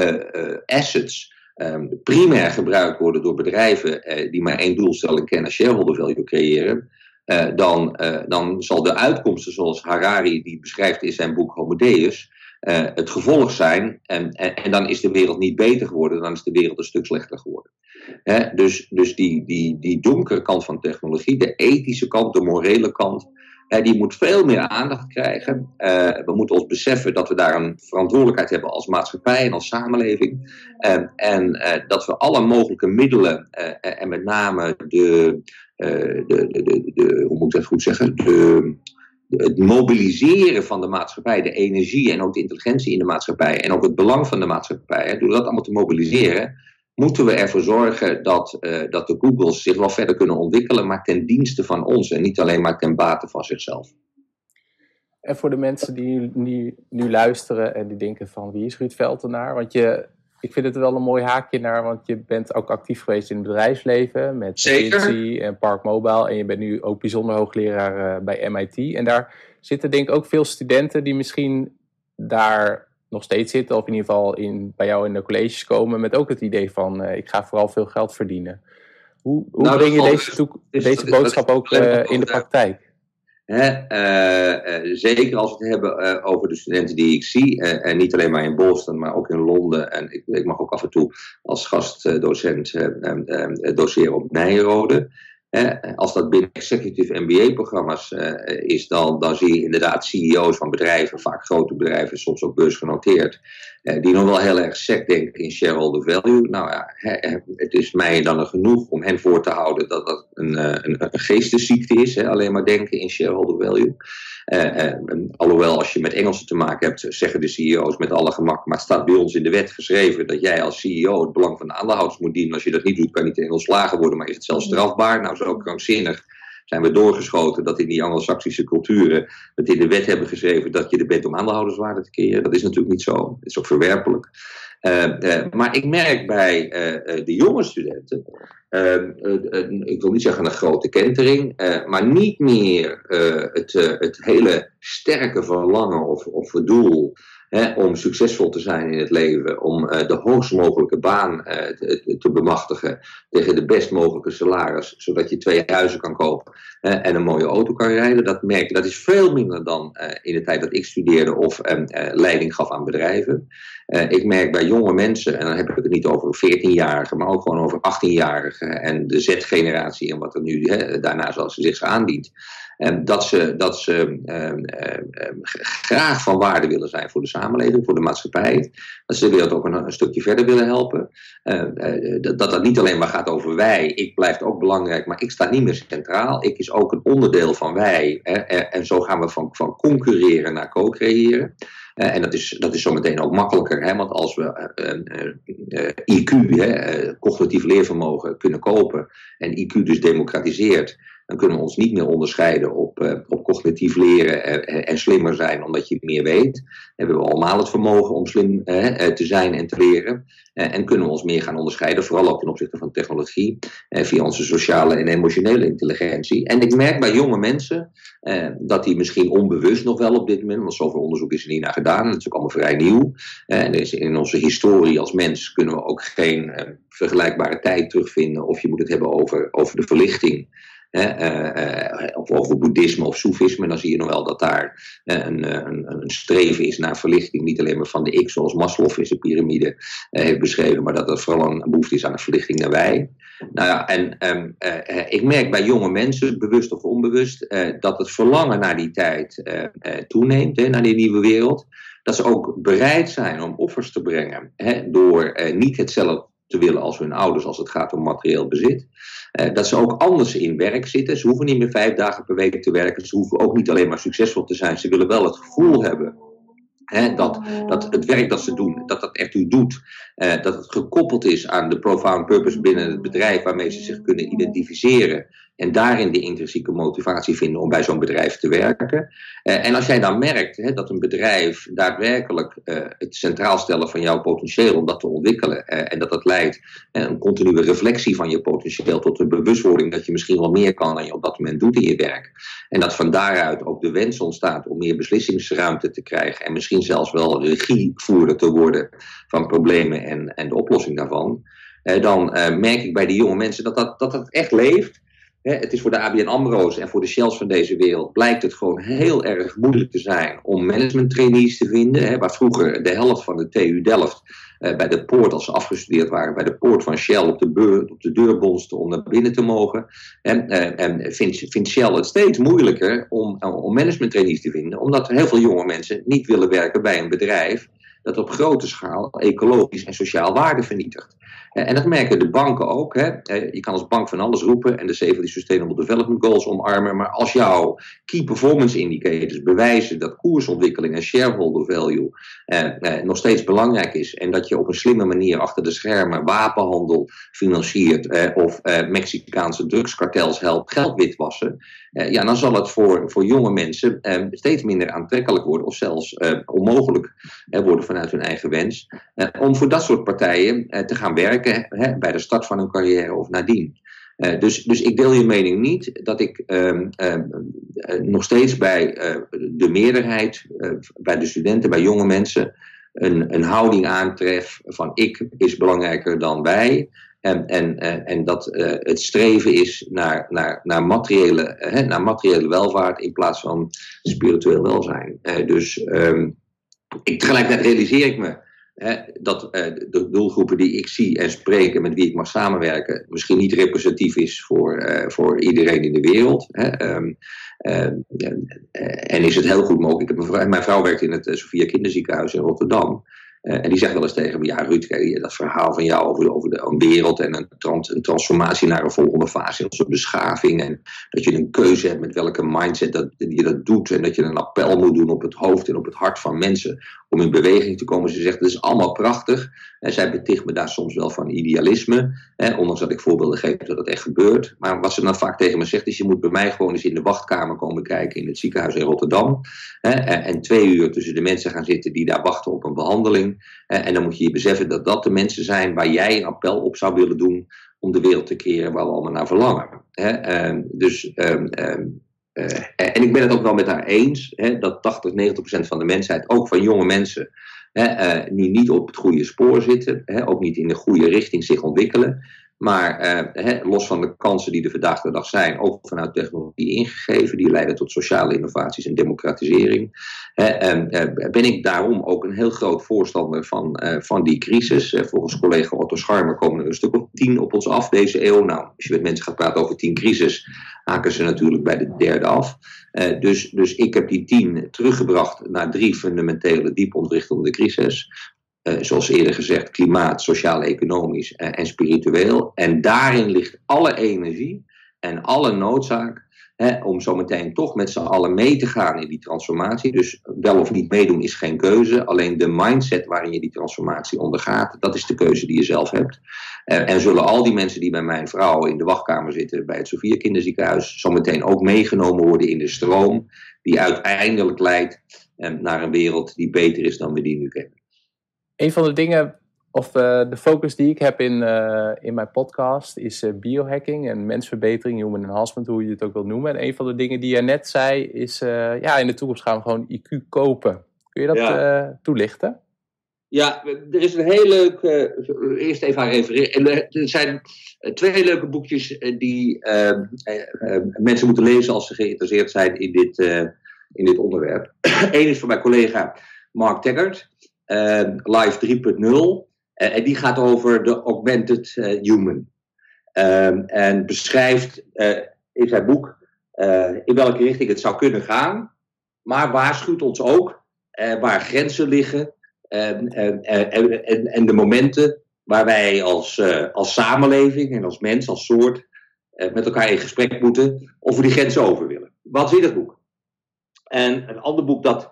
assets um, primair gebruikt worden door bedrijven die maar één doelstelling kennen, shareholder value creëren, uh, dan, uh, dan zal de uitkomsten zoals Harari die beschrijft in zijn boek Homo Deus, uh, het gevolg zijn. En, en, en, dan is de wereld niet beter geworden, dan is de wereld een stuk slechter geworden. Hè? Dus, dus die, die, die donkere kant van technologie, de ethische kant, de morele kant, die moet veel meer aandacht krijgen. we moeten ons beseffen dat we daar een verantwoordelijkheid hebben als maatschappij en als samenleving. en dat we alle mogelijke middelen, en met name de, eh, de, de, de, hoe moet ik dat goed zeggen? De, het mobiliseren van de maatschappij, de energie en ook de intelligentie in de maatschappij en ook het belang van de maatschappij, door dat allemaal te mobiliseren, moeten we ervoor zorgen dat, uh, dat de Googles zich wel verder kunnen ontwikkelen, maar ten dienste van ons en niet alleen maar ten bate van zichzelf. En voor de mensen die nu, nu luisteren en die denken van wie is Ruud Veltenaar? Want je, ik vind het wel een mooi haakje naar, want je bent ook actief geweest in het bedrijfsleven met McKinsey en Park Mobile. En je bent nu ook bijzonder hoogleraar uh, bij MIT. En daar zitten denk ik ook veel studenten die misschien daar nog steeds zitten, of in ieder geval in, bij jou in de colleges komen, met ook het idee van ik ga vooral veel geld verdienen. Hoe, hoe nou, breng je deze, deze boodschap ook in de praktijk? Zeker als we het hebben over de studenten die ik zie, en niet alleen maar in Boston, maar ook in Londen. En ik, ik mag ook af en toe als gastdocent doseren op Nijrode als dat binnen executive MBA-programma's eh, is, dan, dan zie je inderdaad CEO's van bedrijven, vaak grote bedrijven, soms ook beursgenoteerd, die nog wel heel erg sec denken in shareholder value. Nou ja, het is mij dan genoeg om hen voor te houden dat dat een, uh, een, een geestesziekte is, alleen maar denken in shareholder value. Uh, alhoewel, als je met Engelsen te maken hebt, zeggen de CEO's met alle gemak, maar het staat bij ons in de wet geschreven dat jij als CEO het belang van de aandeelhouders moet dienen. Als je dat niet doet, kan je niet in ontslagen worden, maar is het zelfs strafbaar? Nou, zo krankzinnig zijn we doorgeschoten dat in die Anglo-Saxische culturen het in de wet hebben geschreven dat je er bent om aandeelhouderswaarde te keren. Dat is natuurlijk niet zo. Het is ook verwerpelijk. Uh, maar ik merk bij uh, de jonge studenten, ehm, ik wil niet zeggen een grote kentering, maar niet meer het, het hele sterke verlangen of, of doel Om succesvol te zijn in het leven, om uh, de hoogst mogelijke baan uh, te, te, bemachtigen tegen de best mogelijke salaris, zodat je twee huizen kan kopen en een mooie auto kan rijden. Dat merk dat is veel minder dan uh, in de tijd dat ik studeerde of leiding gaf aan bedrijven. ik merk bij jonge mensen, en dan heb ik het niet over 14-jarigen, maar ook gewoon over 18-jarigen en de Z-generatie en wat er nu hè, daarna zoals ze zich aandient dat ze, dat ze ehm, ehm, ehm, graag van waarde willen zijn voor de samenleving, voor de maatschappij. Dat ze de ook een, stukje verder willen helpen. Eh, dat dat niet alleen maar gaat over wij. Ik blijf ook belangrijk, maar ik sta niet meer centraal. Ik is ook een onderdeel van wij. en zo gaan we van, van concurreren naar co-creëren. Uh, en dat is, dat is zometeen ook makkelijker, hè, want als we uh, IQ, hè, cognitief leervermogen, kunnen kopen en IQ dus democratiseert, dan kunnen we ons niet meer onderscheiden op, uh, op cognitief leren en, en, slimmer zijn omdat je meer weet. Hebben we allemaal het vermogen om slim uh, te zijn en te leren. En kunnen we ons meer gaan onderscheiden, vooral ook ten opzichte van technologie, via onze sociale en emotionele intelligentie. En ik merk bij jonge mensen dat die misschien onbewust nog wel op dit moment, want zoveel onderzoek is er niet naar gedaan, dat is ook allemaal vrij nieuw. is in onze historie als mens kunnen we ook geen vergelijkbare tijd terugvinden, of je moet het hebben over, over de verlichting. Eh, eh, of over boeddhisme of soefisme, dan zie je nog wel dat daar eh, een, een, een, streven is naar verlichting. Niet alleen maar van de ik, zoals Maslow in zijn piramide heeft beschreven, maar dat er vooral een behoefte is aan een verlichting naar wij. Nou ja, en um, ik merk bij jonge mensen, bewust of onbewust, dat het verlangen naar die tijd toeneemt, hè, naar die nieuwe wereld. Dat ze ook bereid zijn om offers te brengen hè, door niet hetzelfde te willen als hun ouders als het gaat om materieel bezit. Uh, dat ze ook anders in werk zitten. Ze hoeven niet meer vijf dagen per week te werken. Ze hoeven ook niet alleen maar succesvol te zijn. Ze willen wel het gevoel hebben dat, dat het werk dat ze doen, dat dat u doet. Uh, dat het gekoppeld is aan de profound purpose binnen het bedrijf waarmee ze zich kunnen identificeren. En daarin de intrinsieke motivatie vinden om bij zo'n bedrijf te werken. Uh, en als jij dan merkt hè, dat een bedrijf daadwerkelijk uh, het centraal stellen van jouw potentieel om dat te ontwikkelen. en dat dat leidt een continue reflectie van je potentieel tot een bewustwording dat je misschien wel meer kan dan je op dat moment doet in je werk. En dat van daaruit ook de wens ontstaat om meer beslissingsruimte te krijgen. En misschien zelfs wel regievoerder te worden van problemen en, en de oplossing daarvan. Eh, dan eh, merk ik bij die jonge mensen dat dat, dat, dat echt leeft. Het is voor de ABN AMRO's en voor de Shells van deze wereld blijkt het gewoon heel erg moeilijk te zijn om management trainees te vinden. waar vroeger de helft van de TU Delft uh, bij de poort, als ze afgestudeerd waren, bij de poort van Shell op de, beur, op de deur om naar binnen te mogen. En, uh, en vindt, vindt, Shell het steeds moeilijker om, om management trainees te vinden, omdat heel veel jonge mensen niet willen werken bij een bedrijf dat op grote schaal ecologisch en sociaal waarde vernietigt. Eh, en dat merken de banken ook. Hè. Eh, je kan als bank van alles roepen en de 70 Sustainable Development Goals omarmen. Maar als jouw key performance indicators bewijzen dat koersontwikkeling en shareholder value eh, eh, nog steeds belangrijk is. En dat je op een slimme manier achter de schermen wapenhandel financiert. Eh, of eh, Mexicaanse drugskartels helpt geld witwassen. ja, dan zal het voor, voor jonge mensen steeds minder aantrekkelijk worden. Of zelfs onmogelijk worden vanuit hun eigen wens. om voor dat soort partijen te gaan werken hè, bij de start van een carrière of nadien. Uh, dus, dus ik deel je mening niet dat ik uh, uh, nog steeds bij de meerderheid, bij de studenten, bij jonge mensen, een, een houding aantref van ik is belangrijker dan wij. En, en, en dat het streven is naar, naar, naar, materiële, naar materiële welvaart in plaats van spiritueel welzijn. dus um, ik, tegelijkertijd realiseer ik me dat de doelgroepen die ik zie en spreek en met wie ik mag samenwerken, misschien niet representatief is voor, voor iedereen in de wereld. Hè. Um, en is het heel goed mogelijk. Mijn vrouw werkt in het Sophia Kinderziekenhuis in Rotterdam. En die zegt wel eens tegen me, ja Ruud, dat verhaal van jou over de, over de wereld en een, trans, een, transformatie naar een volgende fase in onze beschaving. En dat je een keuze hebt met welke mindset dat, je dat doet. En dat je een appel moet doen op het hoofd en op het hart van mensen om in beweging te komen. Ze zegt, dat is allemaal prachtig. En zij beticht me daar soms wel van idealisme. Hè, ondanks dat ik voorbeelden geef dat dat echt gebeurt. Maar wat ze dan vaak tegen me zegt is, je moet bij mij gewoon eens in de wachtkamer komen kijken in het ziekenhuis in Rotterdam. Hè, en twee uur tussen de mensen gaan zitten die daar wachten op een behandeling. En dan moet je je beseffen dat dat de mensen zijn waar jij een appel op zou willen doen om de wereld te keren waar we allemaal naar verlangen. Ehm, dus ehm, ehm, eh, en ik ben het ook wel met haar eens hè, dat 80, 90 procent van de mensheid, ook van jonge mensen, hè, uh, die niet op het goede spoor zitten, hè, ook niet in de goede richting zich ontwikkelen. Maar eh, los van de kansen die er vandaag de dag zijn, ook vanuit technologie ingegeven, die leiden tot sociale innovaties en democratisering, eh, ben ik daarom ook een heel groot voorstander van, eh, van die crisis. volgens collega Otto Scharmer komen er een stuk of tien op ons af deze eeuw. Nou, als je met mensen gaat praten over tien crisis, haken ze natuurlijk bij de derde af. dus, dus ik heb die tien teruggebracht naar drie fundamentele, diep ontrichtende crisis. Uh, zoals eerder gezegd, klimaat, sociaal-economisch uh, en spiritueel. En daarin ligt alle energie en alle noodzaak om zometeen toch met z'n allen mee te gaan in die transformatie. Dus wel of niet meedoen is geen keuze. Alleen de mindset waarin je die transformatie ondergaat, dat is de keuze die je zelf hebt. Uh, en zullen al die mensen die bij mijn vrouw in de wachtkamer zitten bij het Sofia Kinderziekenhuis, zometeen ook meegenomen worden in de stroom die uiteindelijk leidt naar een wereld die beter is dan we die nu kennen een van de dingen, of uh, de focus die ik heb in, uh, in mijn podcast, is uh, biohacking en mensverbetering, human enhancement, hoe je het ook wilt noemen. En een van de dingen die je net zei, is ja, in de toekomst gaan we gewoon IQ kopen. Kun je dat ja. toelichten? Ja, er is een heel leuk. eerst even aan refereren. Er zijn twee leuke boekjes die mensen moeten lezen als ze geïnteresseerd zijn in dit, in dit onderwerp. Eén is van mijn collega Mark Taggart. Ehm, Live 3.0. Eh, en die gaat over de augmented eh, human. Ehm, en beschrijft eh, in zijn boek in welke richting het zou kunnen gaan. Maar waarschuwt ons ook waar grenzen liggen. En, en, en, en, de momenten waar wij als, als samenleving en als mens, als soort, met elkaar in gesprek moeten of we die grenzen over willen. Wat is in het boek? En een ander boek dat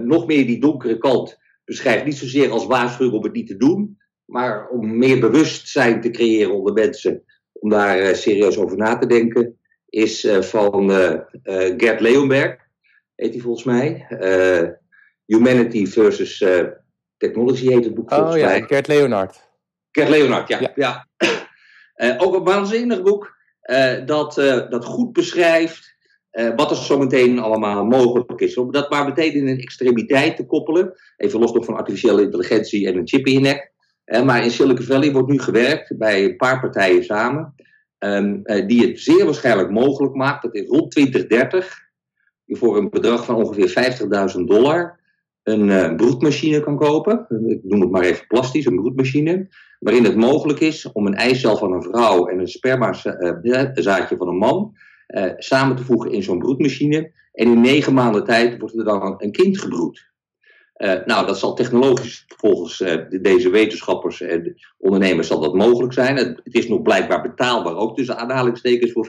nog meer die donkere kant beschrijft niet zozeer als waarschuwing om het niet te doen, maar om meer bewustzijn te creëren onder mensen, om daar uh, serieus over na te denken, is uh, van uh, Gert Leonberg, heet hij volgens mij. Humanity versus Technology heet het boek oh, volgens ja, mij. Gert Leonard. Gert Leonard, ja. ja. ja. ook een waanzinnig boek dat, dat goed beschrijft uh, wat er zometeen allemaal mogelijk is. Om dat maar meteen in een extremiteit te koppelen. Even los nog van artificiële intelligentie en een chip in je nek. Uh, maar in Silicon Valley wordt nu gewerkt bij een paar partijen samen. Um, uh, die het zeer waarschijnlijk mogelijk maakt dat in rond 2030 je voor een bedrag van ongeveer 50.000 dollar een broedmachine kan kopen. Ik noem het maar even plastisch, een broedmachine. Waarin het mogelijk is om een eicel van een vrouw en een spermazaadje van een man uh, samen te voegen in zo'n broedmachine. En in negen maanden tijd wordt er dan een kind gebroed. Uh, nou, dat zal technologisch volgens uh, deze wetenschappers en ondernemers zal dat mogelijk zijn. Het, het, is nog blijkbaar betaalbaar, ook tussen aanhalingstekens voor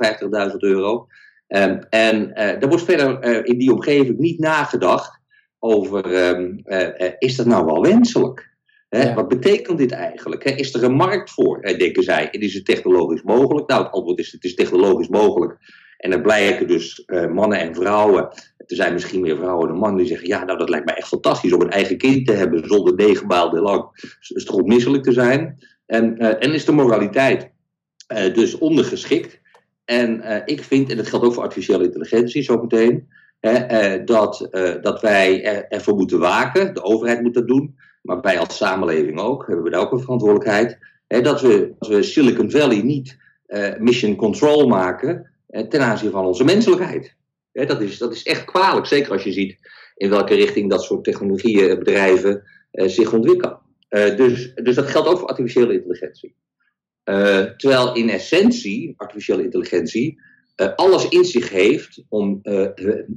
50.000 euro. Um, en er wordt verder in die omgeving niet nagedacht over, um, is dat nou wel wenselijk? Ja. Wat betekent dit eigenlijk? Is er een markt voor, denken zij? En is het technologisch mogelijk? Nou, het antwoord is: het is technologisch mogelijk. En er blijken dus uh, mannen en vrouwen, er zijn misschien meer vrouwen dan mannen, die zeggen: Ja, nou dat lijkt mij echt fantastisch om een eigen kind te hebben zonder negen maanden lang stroopmisselijk te zijn. En, uh, en is de moraliteit uh, dus ondergeschikt. En ik vind, en dat geldt ook voor artificiële intelligentie zo meteen, dat, dat wij er, ervoor moeten waken, de overheid moet dat doen, maar wij als samenleving ook, hebben we daar ook een verantwoordelijkheid. Dat, we, als we Silicon Valley niet mission control maken ten aanzien van onze menselijkheid. Dat, is, dat is echt kwalijk, zeker als je ziet in welke richting dat soort technologieën, bedrijven zich ontwikkelen. dus, dus dat geldt ook voor artificiële intelligentie. terwijl in essentie artificiële intelligentie alles in zich heeft om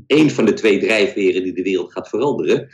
een van de twee drijfveren die de wereld gaat veranderen,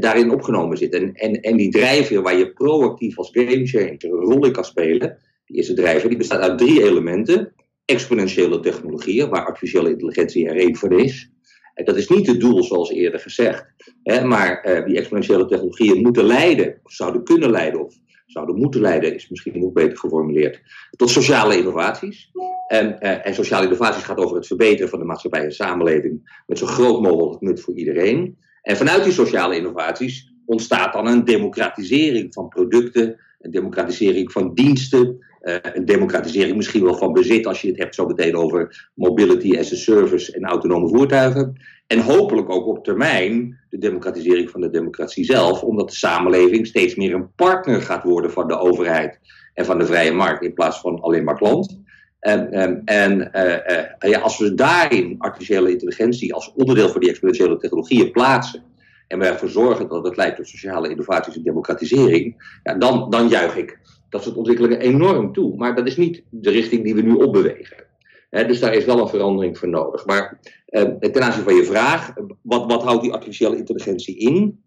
daarin opgenomen zit. En, en, en die drijfveer waar je proactief als gamechanger een rol in kan spelen, die eerste drijfveer, die bestaat uit drie elementen. Exponentiële technologieën, waar artificiële intelligentie er één van is. En dat is niet het doel, zoals eerder gezegd. Hè, maar die exponentiële technologieën moeten leiden, of zouden kunnen leiden, of zouden moeten leiden, is misschien nog beter geformuleerd, tot sociale innovaties. En, eh, en sociale innovaties gaat over het verbeteren van de maatschappij en samenleving met zo groot mogelijk nut voor iedereen. En vanuit die sociale innovaties ontstaat dan een democratisering van producten, een democratisering van diensten, uh, een democratisering misschien wel van bezit, als je het hebt zo meteen over mobility as a service en autonome voertuigen. En hopelijk ook op termijn de democratisering van de democratie zelf, omdat de samenleving steeds meer een partner gaat worden van de overheid en van de vrije markt in plaats van alleen maar klant. En, en, uh, uh, ja, als we daarin artificiële intelligentie als onderdeel van die exponentiële technologieën plaatsen en we ervoor zorgen dat het leidt tot sociale innovaties en democratisering, ja, dan, dan juich ik dat soort ontwikkelingen enorm toe. Maar dat is niet de richting die we nu opbewegen. dus daar is wel een verandering voor nodig. Maar uh, ten aanzien van je vraag, wat, wat houdt die artificiële intelligentie in?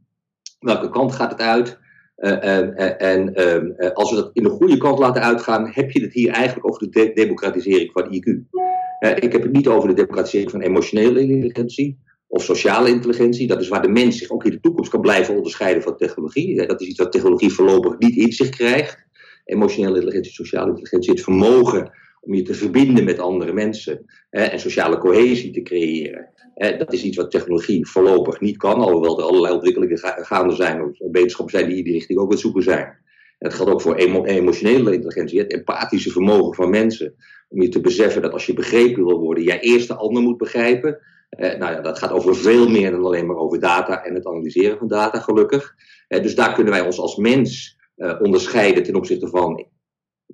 Welke kant gaat het uit? Uh, en ehm, als we dat in de goede kant laten uitgaan, heb je het hier eigenlijk over de democratisering van IQ. ik heb het niet over de democratisering van emotionele intelligentie of sociale intelligentie. Dat is waar de mens zich ook in de toekomst kan blijven onderscheiden van technologie. dat is iets wat technologie voorlopig niet in zich krijgt emotionele intelligentie, sociale intelligentie, het vermogen om je te verbinden met andere mensen hè, en sociale cohesie te creëren. Hè, dat is iets wat technologie voorlopig niet kan, alhoewel er allerlei ontwikkelingen gaande zijn, of wetenschappen zijn die in die richting ook aan het zoeken zijn. En dat geldt ook voor emotionele intelligentie, het empathische vermogen van mensen. Om je te beseffen dat als je begrepen wil worden, jij eerst de ander moet begrijpen. Eh, nou ja, dat gaat over veel meer dan alleen maar over data en het analyseren van data, gelukkig. Eh, dus daar kunnen wij ons als mens uh, onderscheiden ten opzichte van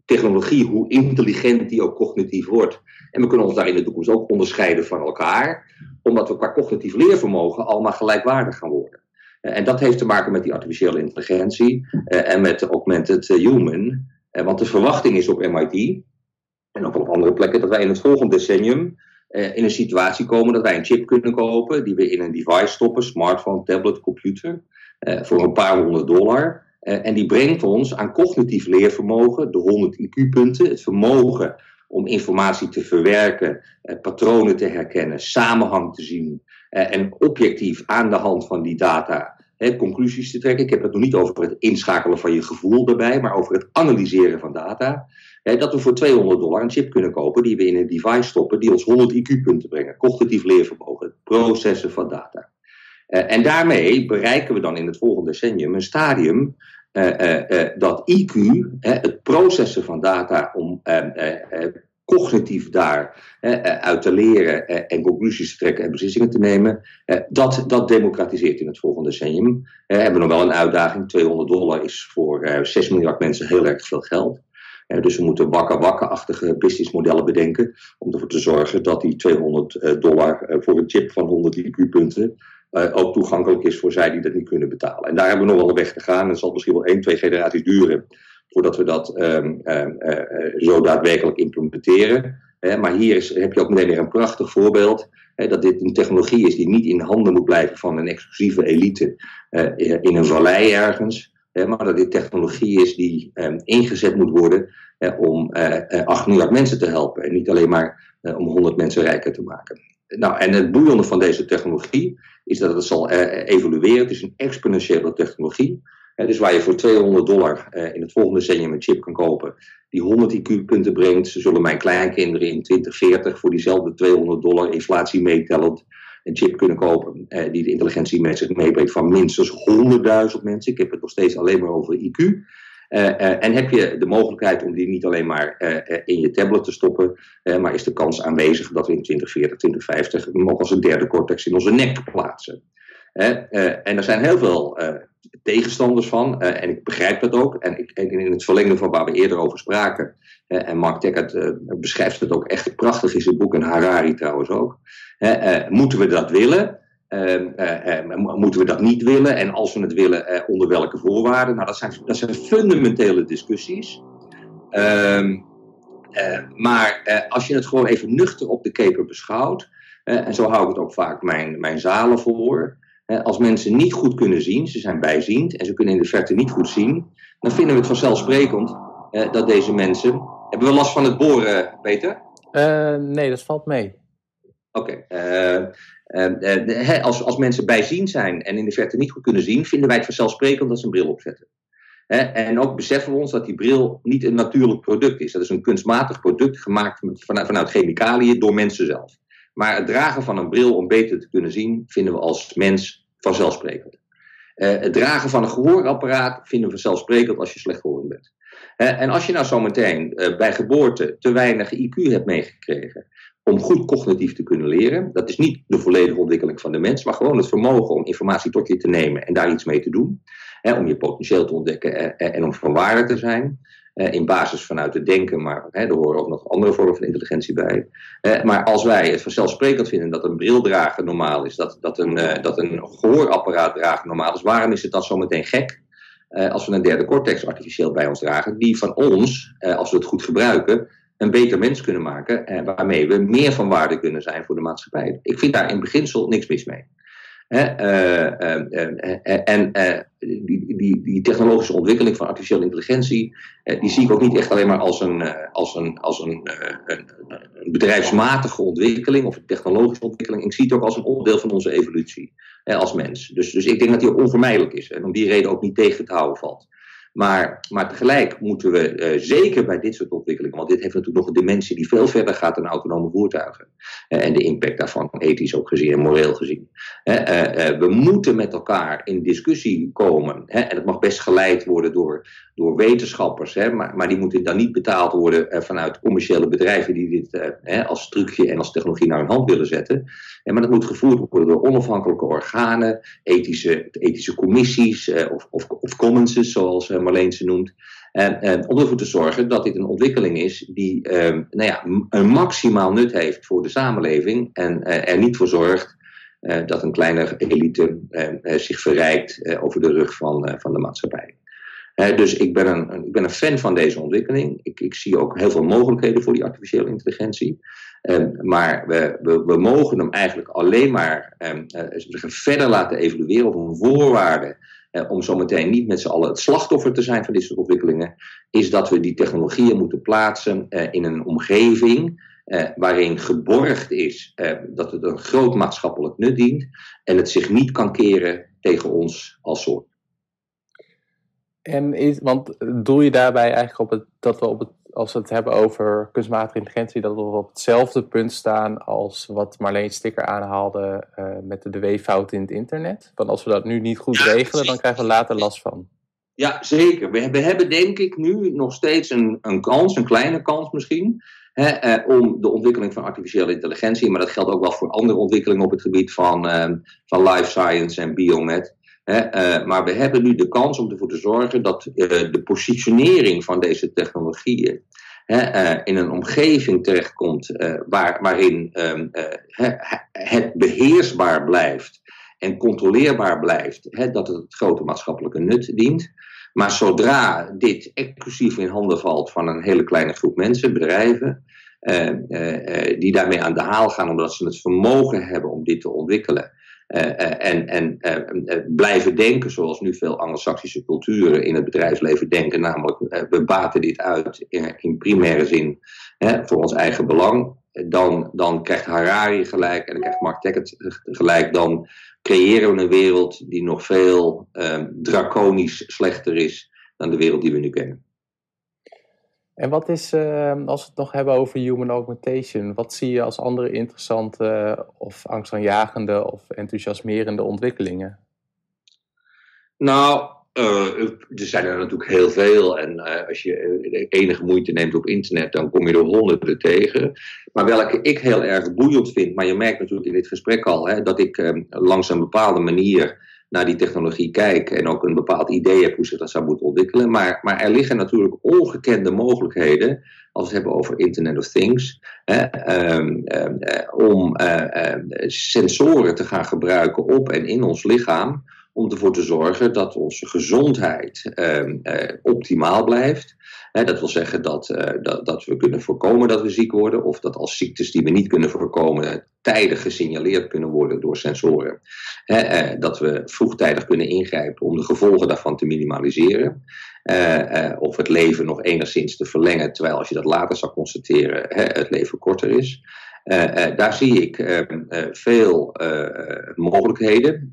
technologie, hoe intelligent die ook cognitief wordt. En we kunnen ons daar in de toekomst ook onderscheiden van elkaar, omdat we qua cognitief leervermogen allemaal gelijkwaardig gaan worden. Uh, en dat heeft te maken met die artificiële intelligentie uh, en met de augmented human. want de verwachting is op MIT en ook op andere plekken dat wij in het volgende decennium in een situatie komen dat wij een chip kunnen kopen die we in een device stoppen, smartphone, tablet, computer, voor een paar honderd dollar. Uh, en die brengt ons aan cognitief leervermogen, de 100 IQ-punten, het vermogen om informatie te verwerken, uh, patronen te herkennen, samenhang te zien uh, en objectief aan de hand van die data conclusies te trekken. Ik heb het nog niet over het inschakelen van je gevoel erbij, maar over het analyseren van data. dat we voor 200 dollar een chip kunnen kopen die we in een device stoppen, die ons 100 IQ-punten brengen. Cognitief leervermogen, het processen van data. En daarmee bereiken we dan in het volgende decennium een stadium uh, uh, dat IQ, het processen van data om cognitief daar uit te leren en conclusies te trekken en beslissingen te nemen, dat, dat democratiseert in het volgende decennium. we hebben nog wel een uitdaging. 200 dollar is voor 6 miljard mensen heel erg veel geld. dus we moeten wakka-wakka-achtige businessmodellen bedenken om ervoor te zorgen dat die 200 dollar voor een chip van 100 IQ-punten ook toegankelijk is voor zij die dat niet kunnen betalen. En daar hebben we nog wel een weg te gaan. Het zal misschien wel één, twee generaties duren voordat we dat um, uh, zo daadwerkelijk implementeren. maar hier is, heb je ook meteen weer een prachtig voorbeeld. dat dit een technologie is die niet in handen moet blijven van een exclusieve elite in een vallei ergens. maar dat dit technologie is die um, ingezet moet worden om 8 miljard mensen te helpen. En niet alleen maar om 100 mensen rijker te maken. Nou, en het boeiende van deze technologie is dat het zal uh, evolueren. Het is een exponentiële technologie. Dus waar je voor 200 dollar uh, in het volgende decennium een chip kan kopen, die 100 IQ-punten brengt, zullen mijn kleinkinderen in 2040 voor diezelfde 200 dollar inflatie meetellend een chip kunnen kopen die de intelligentie met zich meebrengt van minstens 100.000 mensen. Ik heb het nog steeds alleen maar over IQ. Uh, uh, en heb je de mogelijkheid om die niet alleen maar uh, in je tablet te stoppen, maar is de kans aanwezig dat we in 2040, 2050 nog als een derde cortex in onze nek plaatsen. en er zijn heel veel tegenstanders van, en ik begrijp dat ook. En, ik, in het verlengde van waar we eerder over spraken, en Mark Tackert beschrijft het ook echt prachtig in zijn boek, en Harari trouwens ook. moeten we dat willen? Ehm, eh, eh, moeten we dat niet willen? En als we het willen, eh, onder welke voorwaarden? Nou, dat zijn, dat zijn fundamentele discussies. Ehm, maar als je het gewoon even nuchter op de keper beschouwt, en zo hou ik het ook vaak mijn, mijn zalen voor. als mensen niet goed kunnen zien, ze zijn bijziend en ze kunnen in de verte niet goed zien, dan vinden we het vanzelfsprekend dat deze mensen. Hebben we last van het boren, Peter? nee, dat valt mee. Oké. Uh, als, als mensen bijzien zijn en in de verte niet goed kunnen zien, vinden wij het vanzelfsprekend dat ze een bril opzetten. en ook beseffen we ons dat die bril niet een natuurlijk product is. Dat is een kunstmatig product gemaakt vanuit, chemicaliën door mensen zelf. Maar het dragen van een bril om beter te kunnen zien, vinden we als mens vanzelfsprekend. het dragen van een gehoorapparaat vinden we vanzelfsprekend als je slechthorend bent. en als je nou zometeen uh, bij geboorte te weinig IQ hebt meegekregen, om goed cognitief te kunnen leren. Dat is niet de volledige ontwikkeling van de mens, maar gewoon het vermogen om informatie tot je te nemen en daar iets mee te doen. Hè, om je potentieel te ontdekken en, en om van waarde te zijn. Eh, in basis vanuit het denken, maar hè, er horen ook nog andere vormen van intelligentie bij. Eh, maar als wij het vanzelfsprekend vinden dat een bril dragen normaal is, dat, dat, een, dat een gehoorapparaat dragen normaal is, waarom is het dan zometeen gek als we een derde cortex artificieel bij ons dragen, die van ons, als we het goed gebruiken, een beter mens kunnen maken. En eh, waarmee we meer van waarde kunnen zijn voor de maatschappij. Ik vind daar in beginsel niks mis mee. Eh, eh, en die, technologische ontwikkeling van artificiële intelligentie, die zie ik ook niet echt alleen maar als een, als een, als een, een, bedrijfsmatige ontwikkeling of een technologische ontwikkeling. Ik zie het ook als een onderdeel van onze evolutie als mens. Dus, dus ik denk dat die onvermijdelijk is en om die reden ook niet tegen te houden valt. Maar, maar tegelijk moeten we uh, zeker bij dit soort ontwikkelingen, want dit heeft natuurlijk nog een dimensie die veel verder gaat dan autonome voertuigen. Uh, en de impact daarvan, ethisch ook gezien en moreel gezien. Uh, we moeten met elkaar in discussie komen. En het mag best geleid worden door, door wetenschappers, maar, maar die moeten dan niet betaald worden vanuit commerciële bedrijven die dit als trucje en als technologie naar hun hand willen zetten. maar dat moet gevoerd worden door onafhankelijke organen, ethische, ethische commissies of, of, of commonses, zoals Marleen ze noemt. En, om ervoor te zorgen dat dit een ontwikkeling is die ehm, nou ja, een maximaal nut heeft voor de samenleving en eh, er niet voor zorgt eh, dat een kleine elite ehm, eh, zich verrijkt over de rug van, van de maatschappij. dus ik ben, een, ik ben een fan van deze ontwikkeling. Ik, ik zie ook heel veel mogelijkheden voor die artificiële intelligentie. Ehm, maar we, we, we, mogen hem eigenlijk alleen maar verder laten evolueren op een voorwaarde eh, om zometeen niet met z'n allen het slachtoffer te zijn van dit soort ontwikkelingen, is dat we die technologieën moeten plaatsen eh, in een omgeving eh, waarin geborgd is eh, dat het een groot maatschappelijk nut dient en het zich niet kan keren tegen ons als soort. En is, want doel je daarbij eigenlijk op het, dat we op het als we het hebben over kunstmatige intelligentie, dat we op hetzelfde punt staan als wat Marleen Sticker aanhaalde uh, met de W-fout in het internet. Want als we dat nu niet goed regelen, dan krijgen we later last van. Ja, zeker. We, we hebben denk ik nu nog steeds een, een kans, een kleine kans misschien, hè, eh, om de ontwikkeling van artificiële intelligentie, maar dat geldt ook wel voor andere ontwikkelingen op het gebied van, eh, van life science en biomed. Uh, maar we hebben nu de kans om ervoor te zorgen dat uh, de positionering van deze technologieën uh, in een omgeving terechtkomt waar, waarin um, het beheersbaar blijft en controleerbaar blijft, dat het het grote maatschappelijke nut dient. Maar zodra dit exclusief in handen valt van een hele kleine groep mensen, bedrijven, die daarmee aan de haal gaan omdat ze het vermogen hebben om dit te ontwikkelen, eh, eh, en en eh, blijven denken zoals nu veel Anglo-Saxische culturen in het bedrijfsleven denken, namelijk we baten dit uit in, in primaire zin hè, voor ons eigen belang, dan, dan krijgt Harari gelijk en dan krijgt Mark Tackett gelijk, dan creëren we een wereld die nog veel draconisch slechter is dan de wereld die we nu kennen. En wat is, ehm, als we het nog hebben over human augmentation, wat zie je als andere interessante of angstaanjagende of enthousiasmerende ontwikkelingen? Nou, er zijn er natuurlijk heel veel. En als je enige moeite neemt op internet, dan kom je er honderden tegen. Maar welke ik heel erg boeiend vind, maar je merkt natuurlijk in dit gesprek al, hè, dat ik uh, langs een bepaalde manier naar die technologie kijk en ook een bepaald idee heb hoe zich dat zou moeten ontwikkelen. Maar, maar er liggen natuurlijk ongekende mogelijkheden als we het hebben over Internet of Things, ehm, ehm, eh, om uh, sensoren te gaan gebruiken op en in ons lichaam, om ervoor te zorgen dat onze gezondheid ehm, optimaal blijft. dat wil zeggen dat, dat, dat, we kunnen voorkomen dat we ziek worden, of dat als ziektes die we niet kunnen voorkomen tijdig gesignaleerd kunnen worden door sensoren. dat we vroegtijdig kunnen ingrijpen om de gevolgen daarvan te minimaliseren. Uh, uh, of het leven nog enigszins te verlengen, terwijl als je dat later zou constateren, het leven korter is. Uh, daar zie ik ehm, veel mogelijkheden,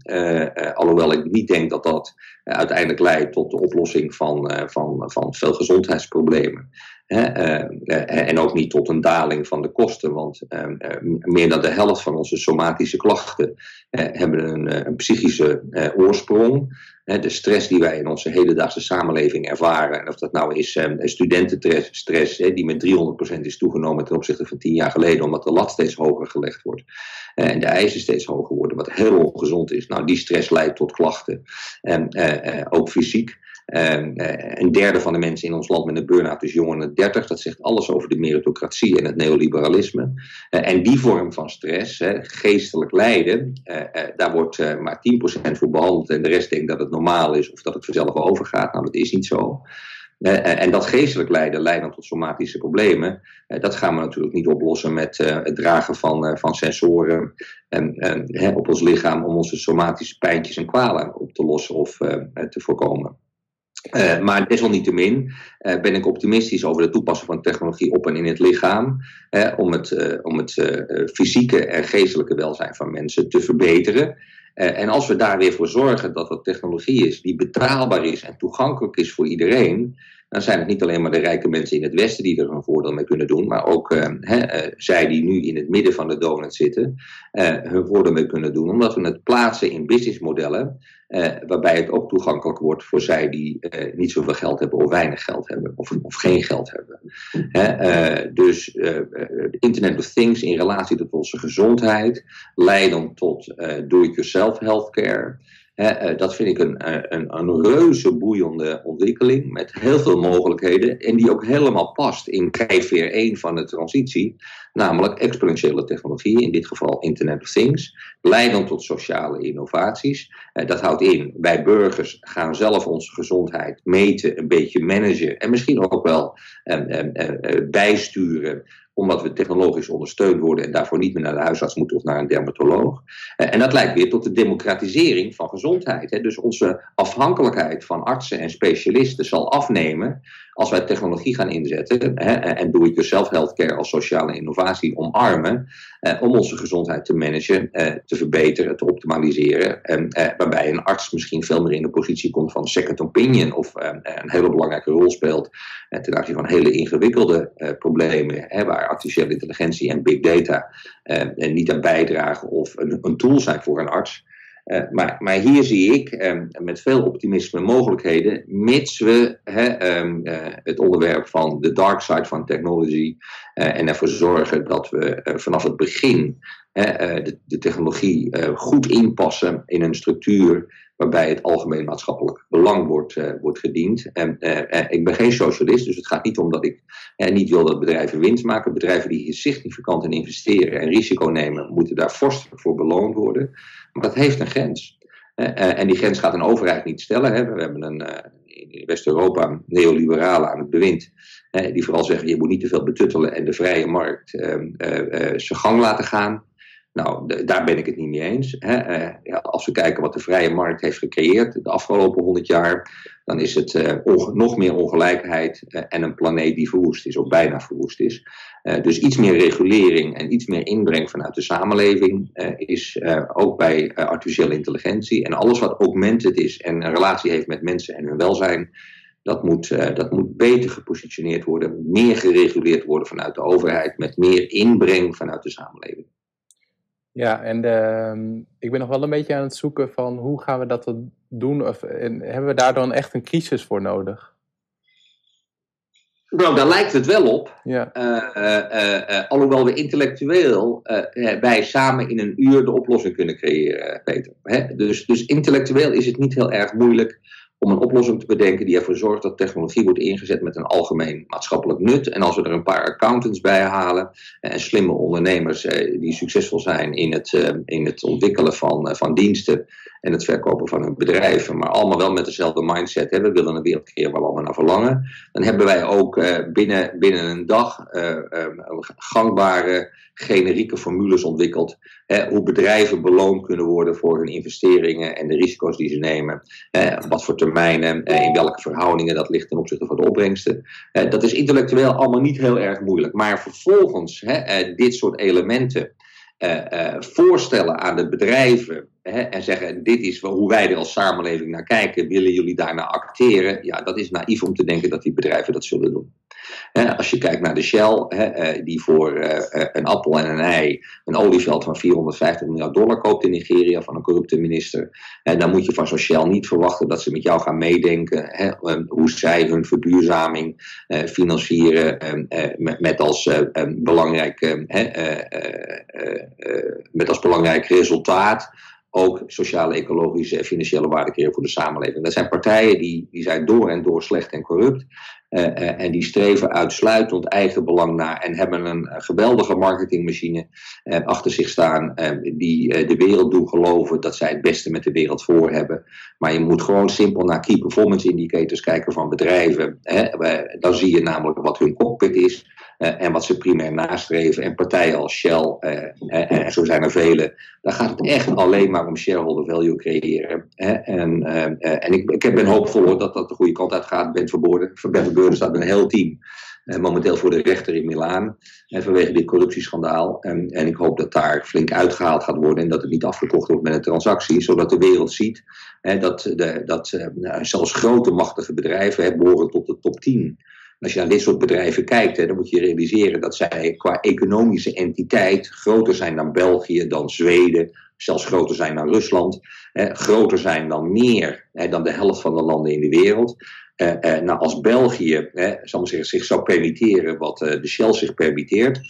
alhoewel ik niet denk dat dat uiteindelijk leidt tot de oplossing van, van, van veel gezondheidsproblemen. en ook niet tot een daling van de kosten, want ehm, meer dan de helft van onze somatische klachten hebben een, een psychische oorsprong de stress die wij in onze hedendaagse samenleving ervaren, en of dat nou is um, studentenstress, die met 300% is toegenomen ten opzichte van tien jaar geleden, omdat de lat steeds hoger gelegd wordt uh, en de eisen steeds hoger worden, wat heel ongezond is. Nou, die stress leidt tot klachten, en uh, ook fysiek. Ehm, eh, een derde van de mensen in ons land met een burn-out is jonger dan 30. Dat zegt alles over de meritocratie en het neoliberalisme. Uh, en die vorm van stress, geestelijk lijden, uh, daar wordt maar 10% voor behandeld. En de rest denkt dat het normaal is of dat het vanzelf overgaat. Nou, dat is niet zo. en dat geestelijk lijden, leidend tot somatische problemen, dat gaan we natuurlijk niet oplossen met het dragen van, van sensoren op ons lichaam om onze somatische pijntjes en kwalen op te lossen of te voorkomen. Uh, maar desalniettemin uh, ben ik optimistisch over het toepassen van technologie op en in het lichaam. om het, uh, om het fysieke en geestelijke welzijn van mensen te verbeteren. en als we daar weer voor zorgen dat dat technologie is die betaalbaar is en toegankelijk is voor iedereen. Dan zijn het niet alleen maar de rijke mensen in het Westen die er een voordeel mee kunnen doen, maar ook he, zij die nu in het midden van de donut zitten, hun voordeel mee kunnen doen. Omdat we het plaatsen in businessmodellen waarbij het ook toegankelijk wordt voor zij die niet zoveel geld hebben of weinig geld hebben of, of geen geld hebben. uh, dus Internet of Things in relatie tot onze gezondheid, leiden tot do-it-yourself healthcare. Dat vind ik een, een, een reuze boeiende ontwikkeling met heel veel mogelijkheden en die ook helemaal past in drijfveer 1 van de transitie namelijk exponentiële technologie, in dit geval Internet of Things, leiden tot sociale innovaties. Eh, dat houdt in, wij burgers gaan zelf onze gezondheid meten, een beetje managen en misschien ook wel eh, eh, bijsturen omdat we technologisch ondersteund worden en daarvoor niet meer naar de huisarts moeten of naar een dermatoloog. En dat leidt weer tot de democratisering van gezondheid. Dus onze afhankelijkheid van artsen en specialisten zal afnemen als wij technologie gaan inzetten en do-it-yourself healthcare als sociale innovatie omarmen, eh, om onze gezondheid te managen, eh, te verbeteren, te optimaliseren, en, eh, waarbij een arts misschien veel meer in de positie komt van second opinion of eh, een hele belangrijke rol speelt eh, ten aanzien van hele ingewikkelde eh, problemen, waar artificiële intelligentie en big data niet aan bijdragen of een, een tool zijn voor een arts. Uh, maar, maar, hier zie ik um, met veel optimisme mogelijkheden, mits we um, uh, het onderwerp van de dark side van technology uh, en ervoor zorgen dat we vanaf het begin de, de, technologie goed inpassen in een structuur waarbij het algemeen maatschappelijk belang wordt, wordt gediend. En, ik ben geen socialist, dus het gaat niet om dat ik niet wil dat bedrijven winst maken. Bedrijven die hier significant in investeren en risico nemen, moeten daar vorstelijk voor beloond worden. Maar dat heeft een grens. En die grens gaat een overheid niet stellen. Hè. We hebben een, in West-Europa neoliberalen aan het bewind. Die vooral zeggen: je moet niet te veel betuttelen en de vrije markt ehm, zijn gang laten gaan. Nou, daar ben ik het niet mee eens. Hè. Ja, als we kijken wat de vrije markt heeft gecreëerd de afgelopen honderd jaar, dan is het nog meer ongelijkheid en een planeet die verwoest is, of bijna verwoest is. Dus iets meer regulering en iets meer inbreng vanuit de samenleving is ook bij artificiële intelligentie. En alles wat augmented is en een relatie heeft met mensen en hun welzijn, dat moet, dat moet beter gepositioneerd worden, meer gereguleerd worden vanuit de overheid, met meer inbreng vanuit de samenleving. Ja, en ehm, ik ben nog wel een beetje aan het zoeken van hoe gaan we dat doen? Of en hebben we daar dan echt een crisis voor nodig? Nou, daar lijkt het wel op. Ja. Uh, uh, alhoewel we intellectueel wij samen in een uur de oplossing kunnen creëren, Peter. Hè? Dus, dus intellectueel is het niet heel erg moeilijk om een oplossing te bedenken die ervoor zorgt dat technologie wordt ingezet met een algemeen maatschappelijk nut. En als we er een paar accountants bij halen en slimme ondernemers die succesvol zijn in het, in het ontwikkelen van, van diensten en het verkopen van hun bedrijven, maar allemaal wel met dezelfde mindset. Hè? We willen een wereld creëren waar allemaal naar verlangen. Dan hebben wij ook binnen, binnen een dag gangbare generieke formules ontwikkeld. hoe bedrijven beloond kunnen worden voor hun investeringen en de risico's die ze nemen. wat voor termijnen, eh, in welke verhoudingen dat ligt ten opzichte van de opbrengsten. dat is intellectueel allemaal niet heel erg moeilijk. Maar vervolgens eh, dit soort elementen. Voorstellen aan de bedrijven hè, en zeggen: Dit is hoe wij er als samenleving naar kijken, willen jullie daarnaar acteren? Ja, dat is naïef om te denken dat die bedrijven dat zullen doen als je kijkt naar de Shell, eh, die voor eh, eh, een appel en een ei een olieveld van 450 miljard dollar koopt in Nigeria van een corrupte minister. dan moet je van zo'n Shell niet verwachten dat ze met jou gaan meedenken hoe zij hun verduurzaming financieren met, als belangrijk, met als belangrijk resultaat ook sociale, ecologische en financiële waarde creëren voor de samenleving. Dat zijn partijen die, die zijn door en door slecht en corrupt. Uh, en die streven uitsluitend eigen belang naar en hebben een geweldige marketingmachine uh, achter zich staan die de wereld doen geloven dat zij het beste met de wereld voor hebben. Maar je moet gewoon simpel naar key performance indicators kijken van bedrijven. Hè. Dan zie je namelijk wat hun cockpit is. Uh, en wat ze primair nastreven. En partijen als Shell, uh, en zo zijn er vele, daar gaat het echt alleen maar om shareholder value creëren. en en ik, ik ben hoopvol dat dat de goede kant uit gaat. Ben Verbeurden staat met een heel team momenteel voor de rechter in Milaan. Vanwege dit corruptieschandaal. En, en ik hoop dat daar flink uitgehaald gaat worden. En dat het niet afgekocht wordt met een transactie. Zodat de wereld ziet dat, de, dat zelfs grote machtige bedrijven behoren tot de top 10 als je naar dit soort bedrijven kijkt, hè, dan moet je realiseren dat zij qua economische entiteit groter zijn dan België, dan Zweden, zelfs groter zijn dan Rusland, hè, groter zijn dan meer hè, dan de helft van de landen in de wereld. Uh, uh, nou, als België hè, zal zeggen, zich zou permitteren wat uh, de Shell zich permitteert,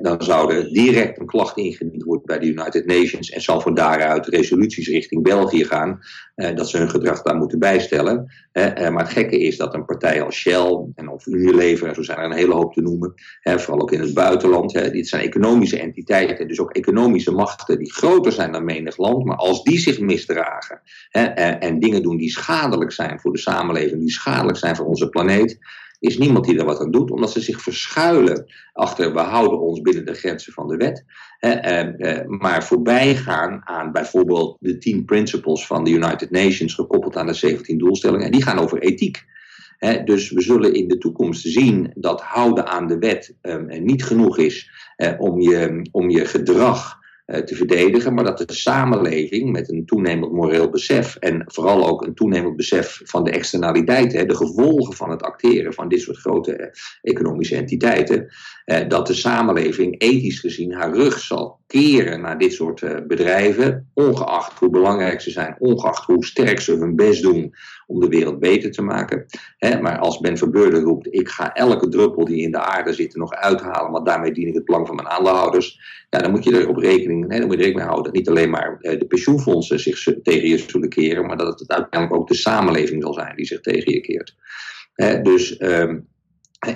dan zou er direct een klacht ingediend worden bij de United Nations en zal van daaruit resoluties richting België gaan dat ze hun gedrag daar moeten bijstellen. maar het gekke is dat een partij als Shell en of Unilever, en zo zijn er een hele hoop te noemen, vooral ook in het buitenland, dit zijn economische entiteiten, dus ook economische machten die groter zijn dan menig land, maar als die zich misdragen en dingen doen die schadelijk zijn voor de samenleving, die schadelijk zijn voor onze planeet, is niemand die er wat aan doet, omdat ze zich verschuilen achter we houden ons binnen de grenzen van de wet. Eh, maar voorbij gaan aan bijvoorbeeld de 10 principles van de United Nations, gekoppeld aan de 17 doelstellingen, en die gaan over ethiek. dus we zullen in de toekomst zien dat houden aan de wet ehm, niet genoeg is eh, om, je, om je gedrag te verdedigen, maar dat de samenleving met een toenemend moreel besef en vooral ook een toenemend besef van de externaliteiten, de gevolgen van het acteren van dit soort grote eh, economische entiteiten, eh, dat de samenleving ethisch gezien haar rug zal keren naar dit soort bedrijven, ongeacht hoe belangrijk ze zijn, ongeacht hoe sterk ze hun best doen om de wereld beter te maken. maar als Ben Verbeurden roept, ik ga elke druppel die in de aarde zit nog uithalen, want daarmee dien ik het belang van mijn aandeelhouders, ja, dan moet je erop rekening, dan moet je rekening houden dat niet alleen maar eh, de pensioenfondsen zich tegen je zullen keren, maar dat het uiteindelijk ook de samenleving zal zijn die zich tegen je keert. dus ehm,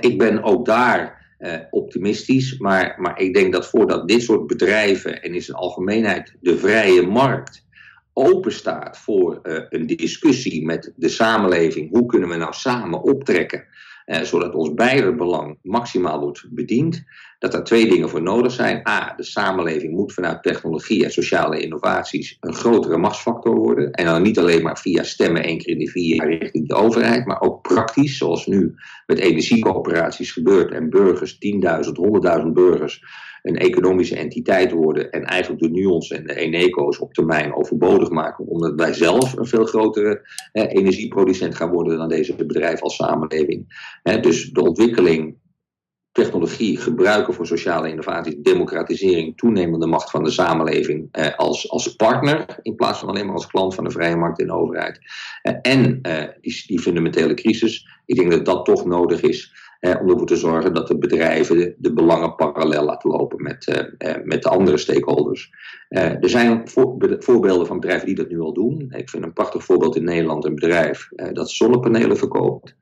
ik ben ook daar uh, optimistisch, maar, maar ik denk dat voordat dit soort bedrijven en in zijn algemeenheid de vrije markt open staat voor uh, een discussie met de samenleving. Hoe kunnen we nou samen optrekken, uh, zodat ons beider belang maximaal wordt bediend? Dat er twee dingen voor nodig zijn. A, de samenleving moet vanuit technologie en sociale innovaties een grotere machtsfactor worden. En dan niet alleen maar via stemmen één keer in de vier jaar richting de overheid, maar ook praktisch, zoals nu met energiecoöperaties gebeurt en burgers, 10.000, 100.000 burgers een economische entiteit worden en eigenlijk de nuons en de eneco's op termijn overbodig maken, omdat wij zelf een veel grotere energieproducent gaan worden dan deze bedrijven als samenleving. dus de ontwikkeling technologie gebruiken voor sociale innovaties, democratisering, toenemende macht van de samenleving als, als partner in plaats van alleen maar als klant van de vrije markt en de overheid. En eh, die fundamentele crisis, ik denk dat dat toch nodig is eh, om ervoor te zorgen dat de bedrijven de, belangen parallel laten lopen met, eh, eh met de andere stakeholders. Eh, er zijn voor, voorbeelden van bedrijven die dat nu al doen. Ik vind een prachtig voorbeeld in Nederland een bedrijf dat zonnepanelen verkoopt.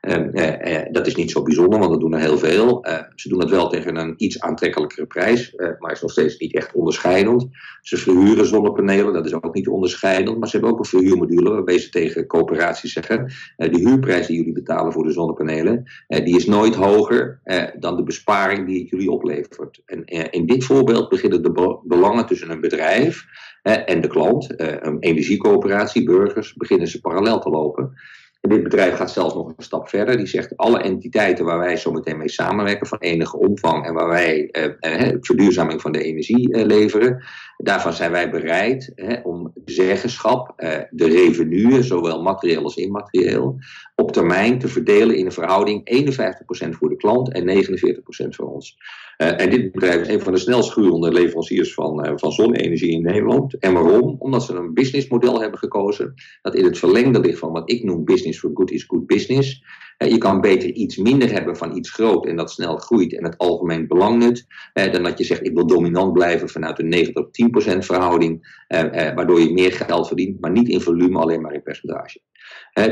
Ehm, eh, eh, dat is niet zo bijzonder, want dat doen er heel veel. Eh, ze doen het wel tegen een iets aantrekkelijkere prijs, maar is nog steeds niet echt onderscheidend. Ze verhuren zonnepanelen, dat is ook niet onderscheidend, maar ze hebben ook een verhuurmodule waarbij ze tegen coöperaties zeggen: de huurprijs die jullie betalen voor de zonnepanelen, die is nooit hoger dan de besparing die het jullie oplevert. En in dit voorbeeld beginnen de belangen tussen een bedrijf en de klant, een energiecoöperatie, burgers, beginnen ze parallel te lopen. Dit bedrijf gaat zelfs nog een stap verder. Die zegt alle entiteiten waar wij zo meteen mee samenwerken van enige omvang en waar wij eh, eh, verduurzaming van de energie eh, leveren, daarvan zijn wij bereid eh, om zeggenschap, eh, de revenuen, zowel materieel als immaterieel, op termijn te verdelen in een verhouding 51% voor de klant en 49% voor ons. Uh, en dit bedrijf is een van de snelst groeiende leveranciers van, van zonne-energie in Nederland. En waarom? Omdat ze een businessmodel hebben gekozen dat in het verlengde ligt van wat ik noem business for good is good business. Je kan beter iets minder hebben van iets groot en dat snel groeit en het algemeen belang nut, dan dat je zegt ik wil dominant blijven vanuit een 9 tot 10% verhouding, waardoor je meer geld verdient, maar niet in volume, alleen maar in percentage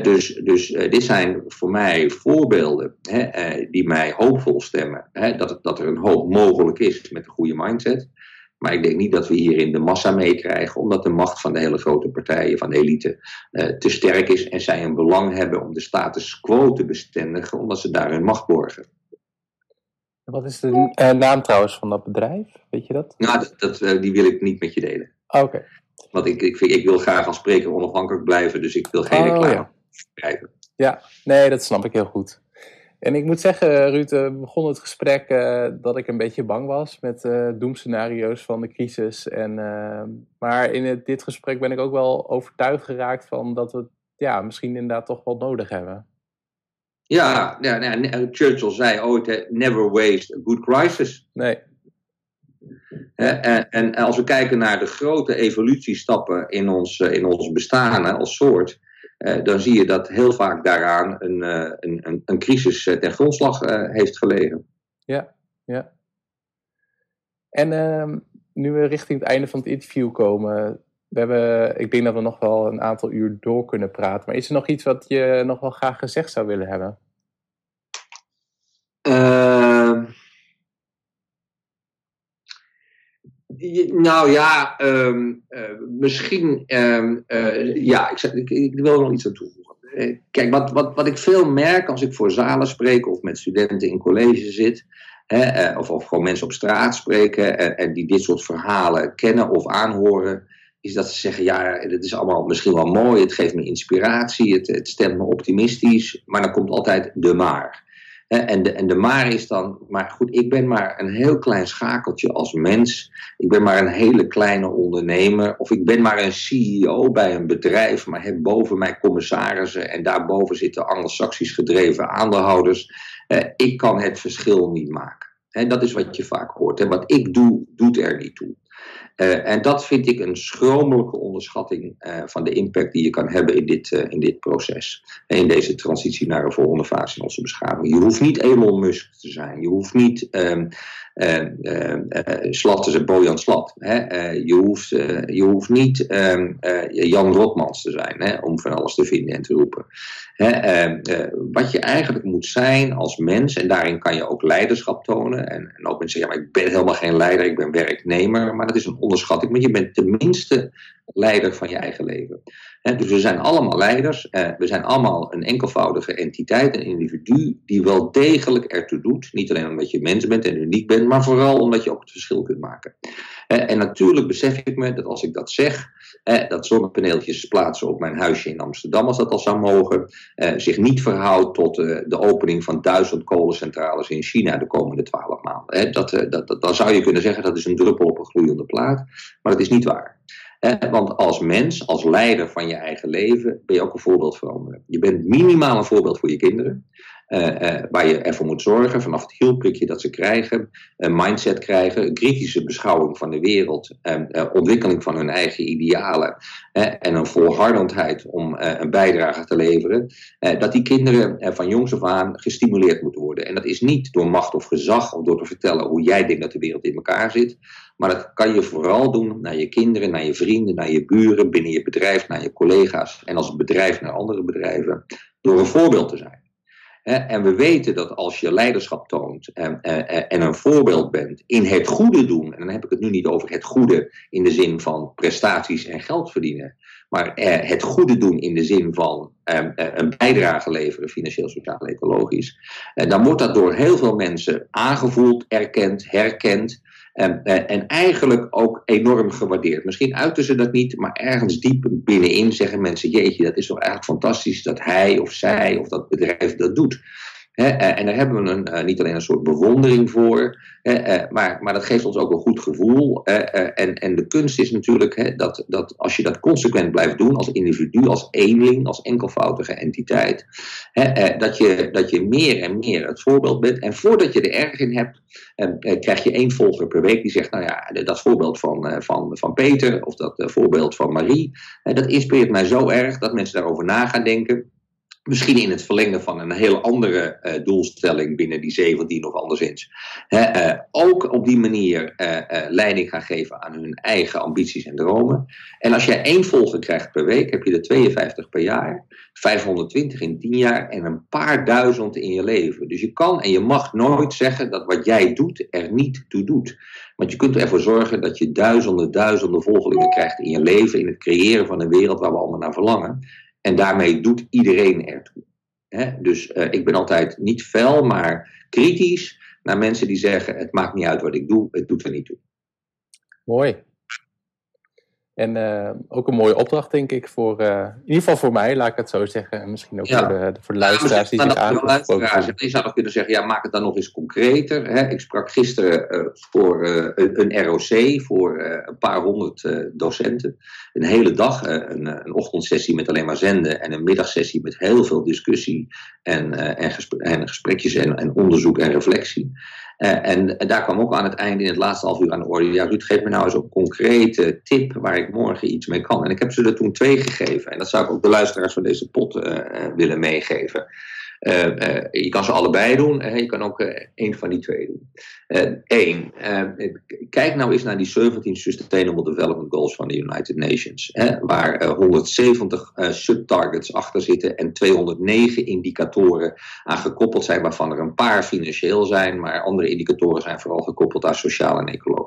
dus dus uh, dit zijn voor mij voorbeelden uh, die mij hoopvol stemmen. dat, dat er een hoop mogelijk is met een goede mindset. Maar ik denk niet dat we hierin de massa meekrijgen, omdat de macht van de hele grote partijen, van de elite, uh, te sterk is en zij een belang hebben om de status quo te bestendigen, omdat ze daar hun macht borgen. Wat is de naam trouwens van dat bedrijf? Weet je dat? Nou, dat, dat die wil ik niet met je delen. Ah, oké. Want ik, ik, ik, wil graag als spreker onafhankelijk blijven, dus ik wil geen oh, reclame schrijven. Ja, nee, dat snap ik heel goed. En ik moet zeggen, Ruud, we begonnen het gesprek uh, dat ik een beetje bang was met uh, doemscenario's van de crisis. En, uh, maar in het, dit gesprek ben ik ook wel overtuigd geraakt van dat we het ja, misschien inderdaad toch wel nodig hebben. Ja, ja, ja Churchill zei ooit: never waste a good crisis. Nee. En, en, als we kijken naar de grote evolutiestappen in ons, in ons bestaan als soort, eh, dan zie je dat heel vaak daaraan een, uh, een, een, een, crisis uh, ten grondslag heeft gelegen. Ja, ja. En ehm, nu we richting het einde van het interview komen, we hebben, ik denk dat we nog wel een aantal uur door kunnen praten. Maar is er nog iets wat je nog wel graag gezegd zou willen hebben? Ehm, Nou ja, ehm, eh, misschien. Um, ja, ik, ik, ik, wil er nog iets aan toevoegen. Eh, kijk, wat, wat, wat ik veel merk als ik voor zalen spreek of met studenten in college zit. Hè, of, of gewoon mensen op straat spreken en, en die dit soort verhalen kennen of aanhoren is dat ze zeggen, ja, het is allemaal misschien wel mooi, het geeft me inspiratie, het, het stemt me optimistisch, maar dan komt altijd de maar. En de, en de maar is dan, maar goed, ik ben maar een heel klein schakeltje als mens. Ik ben maar een hele kleine ondernemer. Of ik ben maar een CEO bij een bedrijf, maar heb boven mij commissarissen en daarboven zitten anglo-saxisch gedreven aandeelhouders. Eh, ik kan het verschil niet maken. dat is wat je vaak hoort. Wat ik doe, doet er niet toe. Uh, en dat vind ik een schromelijke onderschatting uh, van de impact die je kan hebben in dit, uh, in dit proces. En in deze transitie naar een volgende fase in onze beschaving. Je hoeft niet Elon Musk te zijn. Je hoeft niet um, Slat is Bojan Slat. Hè? je, hoeft, je hoeft niet um, Jan Rotmans te zijn hè? om van alles te vinden en te roepen. Hè? wat je eigenlijk moet zijn als mens, en daarin kan je ook leiderschap tonen. En, en ook mensen zeggen, ik ben helemaal geen leider, ik ben werknemer. Maar dat is een onderschatting, want je bent tenminste leider van je eigen leven. Dus we zijn allemaal leiders, eh, we zijn allemaal een enkelvoudige entiteit, een individu die wel degelijk ertoe doet. Niet alleen omdat je mens bent en uniek bent, maar vooral omdat je ook het verschil kunt maken. en natuurlijk besef ik me dat als ik dat zeg, dat zonnepaneeltjes plaatsen op mijn huisje in Amsterdam, als dat al zou mogen, eh, zich niet verhoudt tot eh, de opening van duizend kolencentrales in China de komende twaalf maanden. dat, dat, dat, dan zou je kunnen zeggen dat is een druppel op een gloeiende plaat, maar dat is niet waar. Want als mens, als leider van je eigen leven, ben je ook een voorbeeld voor anderen. Je bent minimaal een voorbeeld voor je kinderen. Waar je ervoor moet zorgen, vanaf het hielprikje dat ze krijgen, een mindset krijgen, kritische beschouwing van de wereld, ontwikkeling van hun eigen idealen en een volhardendheid om een bijdrage te leveren, dat die kinderen van jongs af aan gestimuleerd moeten worden. En dat is niet door macht of gezag of door te vertellen hoe jij denkt dat de wereld in elkaar zit, maar dat kan je vooral doen naar je kinderen, naar je vrienden, naar je buren, binnen je bedrijf, naar je collega's en als bedrijf naar andere bedrijven, door een voorbeeld te zijn. En we weten dat als je leiderschap toont en, en, een voorbeeld bent in het goede doen, en dan heb ik het nu niet over het goede in de zin van prestaties en geld verdienen, maar het goede doen in de zin van een bijdrage leveren, financieel, sociaal, ecologisch, dan wordt dat door heel veel mensen aangevoeld, erkend, herkend. En, en, eigenlijk ook enorm gewaardeerd. Misschien uiten ze dat niet, maar ergens diep binnenin zeggen mensen: Jeetje, dat is toch eigenlijk fantastisch dat hij of zij of dat bedrijf dat doet. Eh, en daar hebben we een, eh, niet alleen een soort bewondering voor, eh, maar, maar dat geeft ons ook een goed gevoel. en, en de kunst is natuurlijk dat, dat als je dat consequent blijft doen, als individu, als eenling, als enkelvoudige entiteit, dat, je, dat je meer en meer het voorbeeld bent. En voordat je er erg in hebt, krijg je één volger per week die zegt: Nou ja, dat voorbeeld van, van, van Peter of dat voorbeeld van Marie, dat inspireert mij zo erg dat mensen daarover na gaan denken. Misschien in het verlengen van een heel andere uh, doelstelling binnen die 17 of anderszins. uh, ook op die manier uh, leiding gaan geven aan hun eigen ambities en dromen. En als jij één volger krijgt per week, heb je er 52 per jaar. 520 in 10 jaar en een paar duizend in je leven. Dus je kan en je mag nooit zeggen dat wat jij doet er niet toe doet. Want je kunt ervoor zorgen dat je duizenden, duizenden volgelingen krijgt in je leven. In het creëren van een wereld waar we allemaal naar verlangen. En daarmee doet iedereen ertoe. He? Dus uh, ik ben altijd niet fel, maar kritisch naar mensen die zeggen: het maakt niet uit wat ik doe, het doet er niet toe. Mooi. En uh, ook een mooie opdracht, denk ik, voor, uh, in ieder geval voor mij, laat ik het zo zeggen. En misschien ook ja. voor, de, voor de luisteraars die zich aangesproken Je zou nog kunnen zeggen, ja, maak het dan nog eens concreter. Hè? Ik sprak gisteren uh, voor een, een, ROC, voor een paar honderd docenten. Een hele dag, een, een, ochtendsessie met alleen maar zenden en een middagsessie met heel veel discussie en, en, en gesprekjes en, en onderzoek en reflectie. En, en, daar kwam ook aan het einde in het laatste half uur aan de orde. Ja, Ruud, geef me nou eens een concrete tip waar ik morgen iets mee kan. En ik heb ze er toen twee gegeven. En dat zou ik ook de luisteraars van deze pot uh, willen meegeven. Uh, uh, je kan ze allebei doen, uh, je kan ook één van die twee doen. Eén, kijk nou eens naar die 17 Sustainable Development Goals van de United Nations, hè, waar 170 subtargets achter zitten en 209 indicatoren aan gekoppeld zijn, waarvan er een paar financieel zijn, maar andere indicatoren zijn vooral gekoppeld aan sociaal en ecologisch.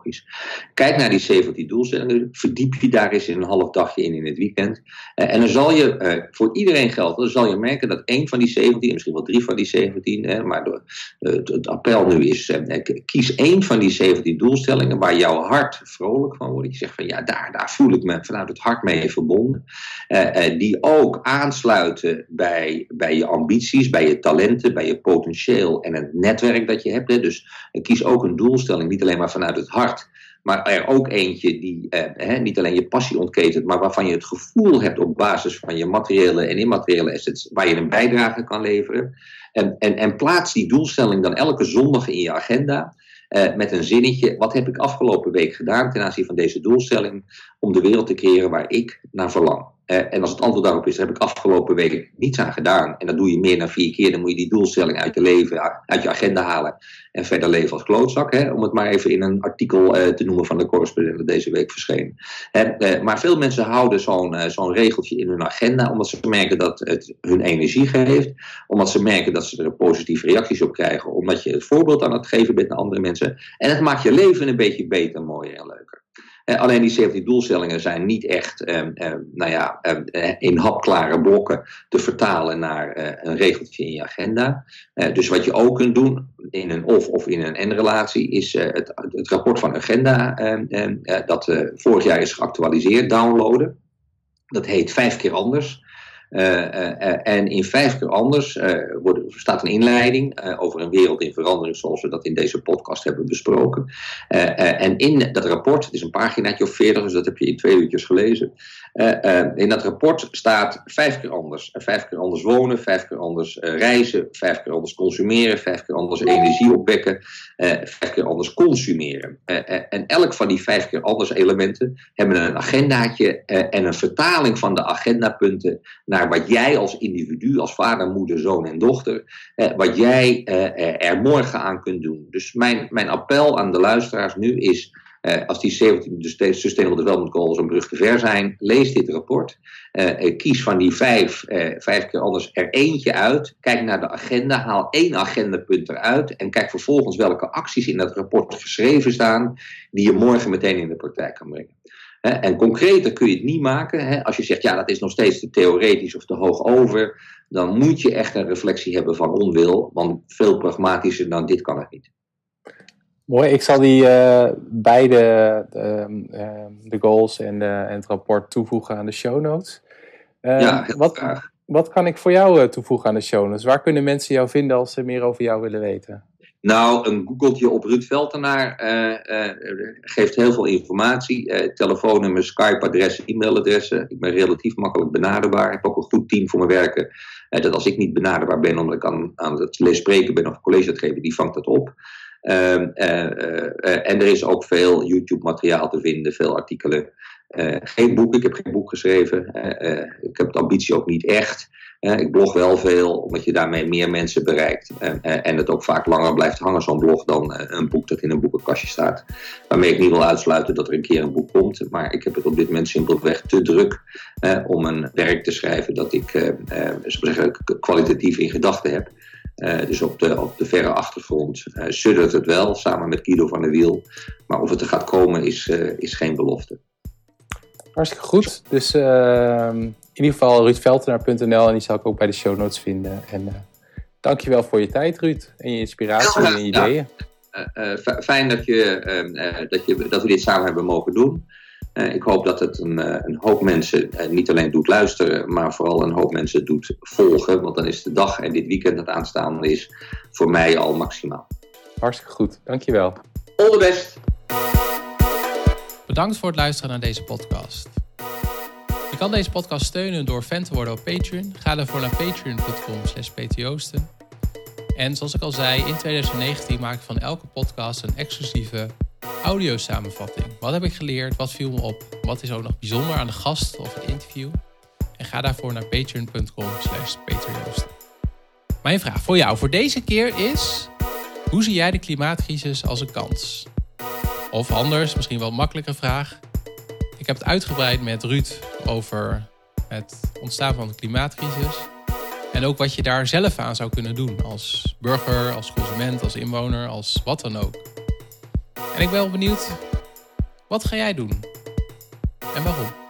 Kijk naar die 17 doelstellingen, verdiep je daar eens in een half dagje in in het weekend. en dan zal je, voor iedereen gelden, dan zal je merken dat één van die 17 misschien wel drie van die 17, hè, maar het, appel nu is: eh, kies één van die 17 doelstellingen waar jouw hart vrolijk van wordt. Je zegt van ja, daar, daar voel ik me vanuit het hart mee verbonden. Eh, eh, die ook aansluiten bij, bij je ambities, bij je talenten, bij je potentieel en het netwerk dat je hebt. Dus kies ook een doelstelling, niet alleen maar vanuit het hart. Maar er ook eentje die eh, niet alleen je passie ontketent, maar waarvan je het gevoel hebt op basis van je materiële en immateriële assets, waar je een bijdrage kan leveren. En, en, en plaats die doelstelling dan elke zondag in je agenda. Eh, met een zinnetje. Wat heb ik afgelopen week gedaan ten aanzien van deze doelstelling om de wereld te creëren waar ik naar verlang? Uh, en als het antwoord daarop is, daar heb ik afgelopen week niets aan gedaan. En dat doe je meer dan vier keer, dan moet je die doelstelling uit je leven, uit je agenda halen. En verder leven als klootzak, hè, om het maar even in een artikel uh, te noemen van de correspondent deze week verscheen. Uh, maar veel mensen houden zo'n zo'n regeltje in hun agenda, omdat ze merken dat het hun energie geeft. Omdat ze merken dat ze er positieve reacties op krijgen. Omdat je het voorbeeld aan het geven bent naar andere mensen. En het maakt je leven een beetje beter, mooier en leuker. Eh, alleen die 17 doelstellingen zijn niet echt ehm, ehm, nou ja, ehm, eh, in hapklare blokken te vertalen naar eh, een regeltje in je agenda. dus wat je ook kunt doen in een of of in een en-relatie is het, het, rapport van agenda dat vorig jaar is geactualiseerd downloaden. Dat heet vijf keer anders. En in vijf keer anders wordt, staat een inleiding over een wereld in verandering, zoals we dat in deze podcast hebben besproken. en in dat rapport, het is een paginaatje of veertig, dus dat heb je in twee uurtjes gelezen. In dat rapport staat vijf keer anders. vijf keer anders wonen, vijf keer anders reizen, vijf keer anders consumeren, vijf keer anders energie opwekken, vijf keer anders consumeren. en elk van die vijf keer anders elementen hebben een agendaatje en een vertaling van de agendapunten naar wat jij als individu, als vader, moeder, zoon en dochter, eh, wat jij eh, er morgen aan kunt doen. Dus mijn, mijn appel aan de luisteraars nu is. Uh, als die 17 Sustainable Development Goals een brug te ver zijn, lees dit rapport. Uh, kies van die vijf, uh, vijf keer anders er eentje uit. Kijk naar de agenda, haal één agendapunt eruit. En kijk vervolgens welke acties in dat rapport geschreven staan, die je morgen meteen in de praktijk kan brengen. En concreter kun je het niet maken. Als je zegt, ja, dat is nog steeds te theoretisch of te hoog over, dan moet je echt een reflectie hebben van onwil, want veel pragmatischer dan dit kan het niet. Mooi, ik zal die uh, beide, ehm, ehm, de goals en, en, het rapport toevoegen aan de show notes. Uh, ja, wat, wat kan ik voor jou eh, toevoegen aan de show notes? Waar kunnen mensen jou vinden als ze meer over jou willen weten? Nou, een googeltje op Ruud Veltenaar uh, geeft heel veel informatie. Telefoonnummer, Skype-adressen, e-mailadressen. Ik ben relatief makkelijk benaderbaar. Ik heb ook een goed team voor mijn werken. dat als ik niet benaderbaar ben, omdat ik aan, aan het les spreken ben of college geven, die vangt dat op. Ehm, en er is ook veel YouTube-materiaal te vinden, veel artikelen. geen boek, ik heb geen boek geschreven. ik heb de ambitie ook niet echt ik blog wel veel, omdat je daarmee meer mensen bereikt. en het ook vaak langer blijft hangen, zo'n blog, dan eh, een boek dat in een boekenkastje staat. Waarmee ik niet wil uitsluiten dat er een keer een boek komt. Maar ik heb het op dit moment simpelweg te druk om een werk te schrijven dat ik zeggen, kwalitatief in gedachten heb. Dus op de, op de verre achtergrond uh, suddert het wel, samen met Guido van der Wiel. Maar of het er gaat komen, is, is geen belofte. Hartstikke goed. Dus ehm, in ieder geval ruudveltenaar.nl en die zal ik ook bij de show notes vinden. En dankjewel voor je tijd, Ruud, en je inspiratie en je ideeën. Fijn dat, je, ehm, dat, je, dat we dit samen hebben mogen doen. Ik hoop dat het een, een hoop mensen niet alleen doet luisteren, maar vooral een hoop mensen doet volgen. Want dan is de dag en dit weekend dat aanstaande is voor mij al maximaal. Hartstikke goed, dankjewel. All the best. Bedankt voor het luisteren naar deze podcast. Je kan deze podcast steunen door fan te worden op Patreon. Ga daarvoor naar patreon.com slash ptjoosten. En zoals ik al zei, in 2019 maak ik van elke podcast een exclusieve audio-samenvatting. Wat heb ik geleerd? Wat viel me op? Wat is ook nog bijzonder aan de gast of het interview? En ga daarvoor naar patreon.com slash. Mijn vraag voor jou voor deze keer is... Hoe zie jij de klimaatcrisis als een kans? Of anders, misschien wel een makkelijke vraag. Ik heb het uitgebreid met Ruud over het ontstaan van de klimaatcrisis. En ook wat je daar zelf aan zou kunnen doen. Als burger, als consument, als inwoner, als wat dan ook. En ik ben wel benieuwd, wat ga jij doen? En waarom?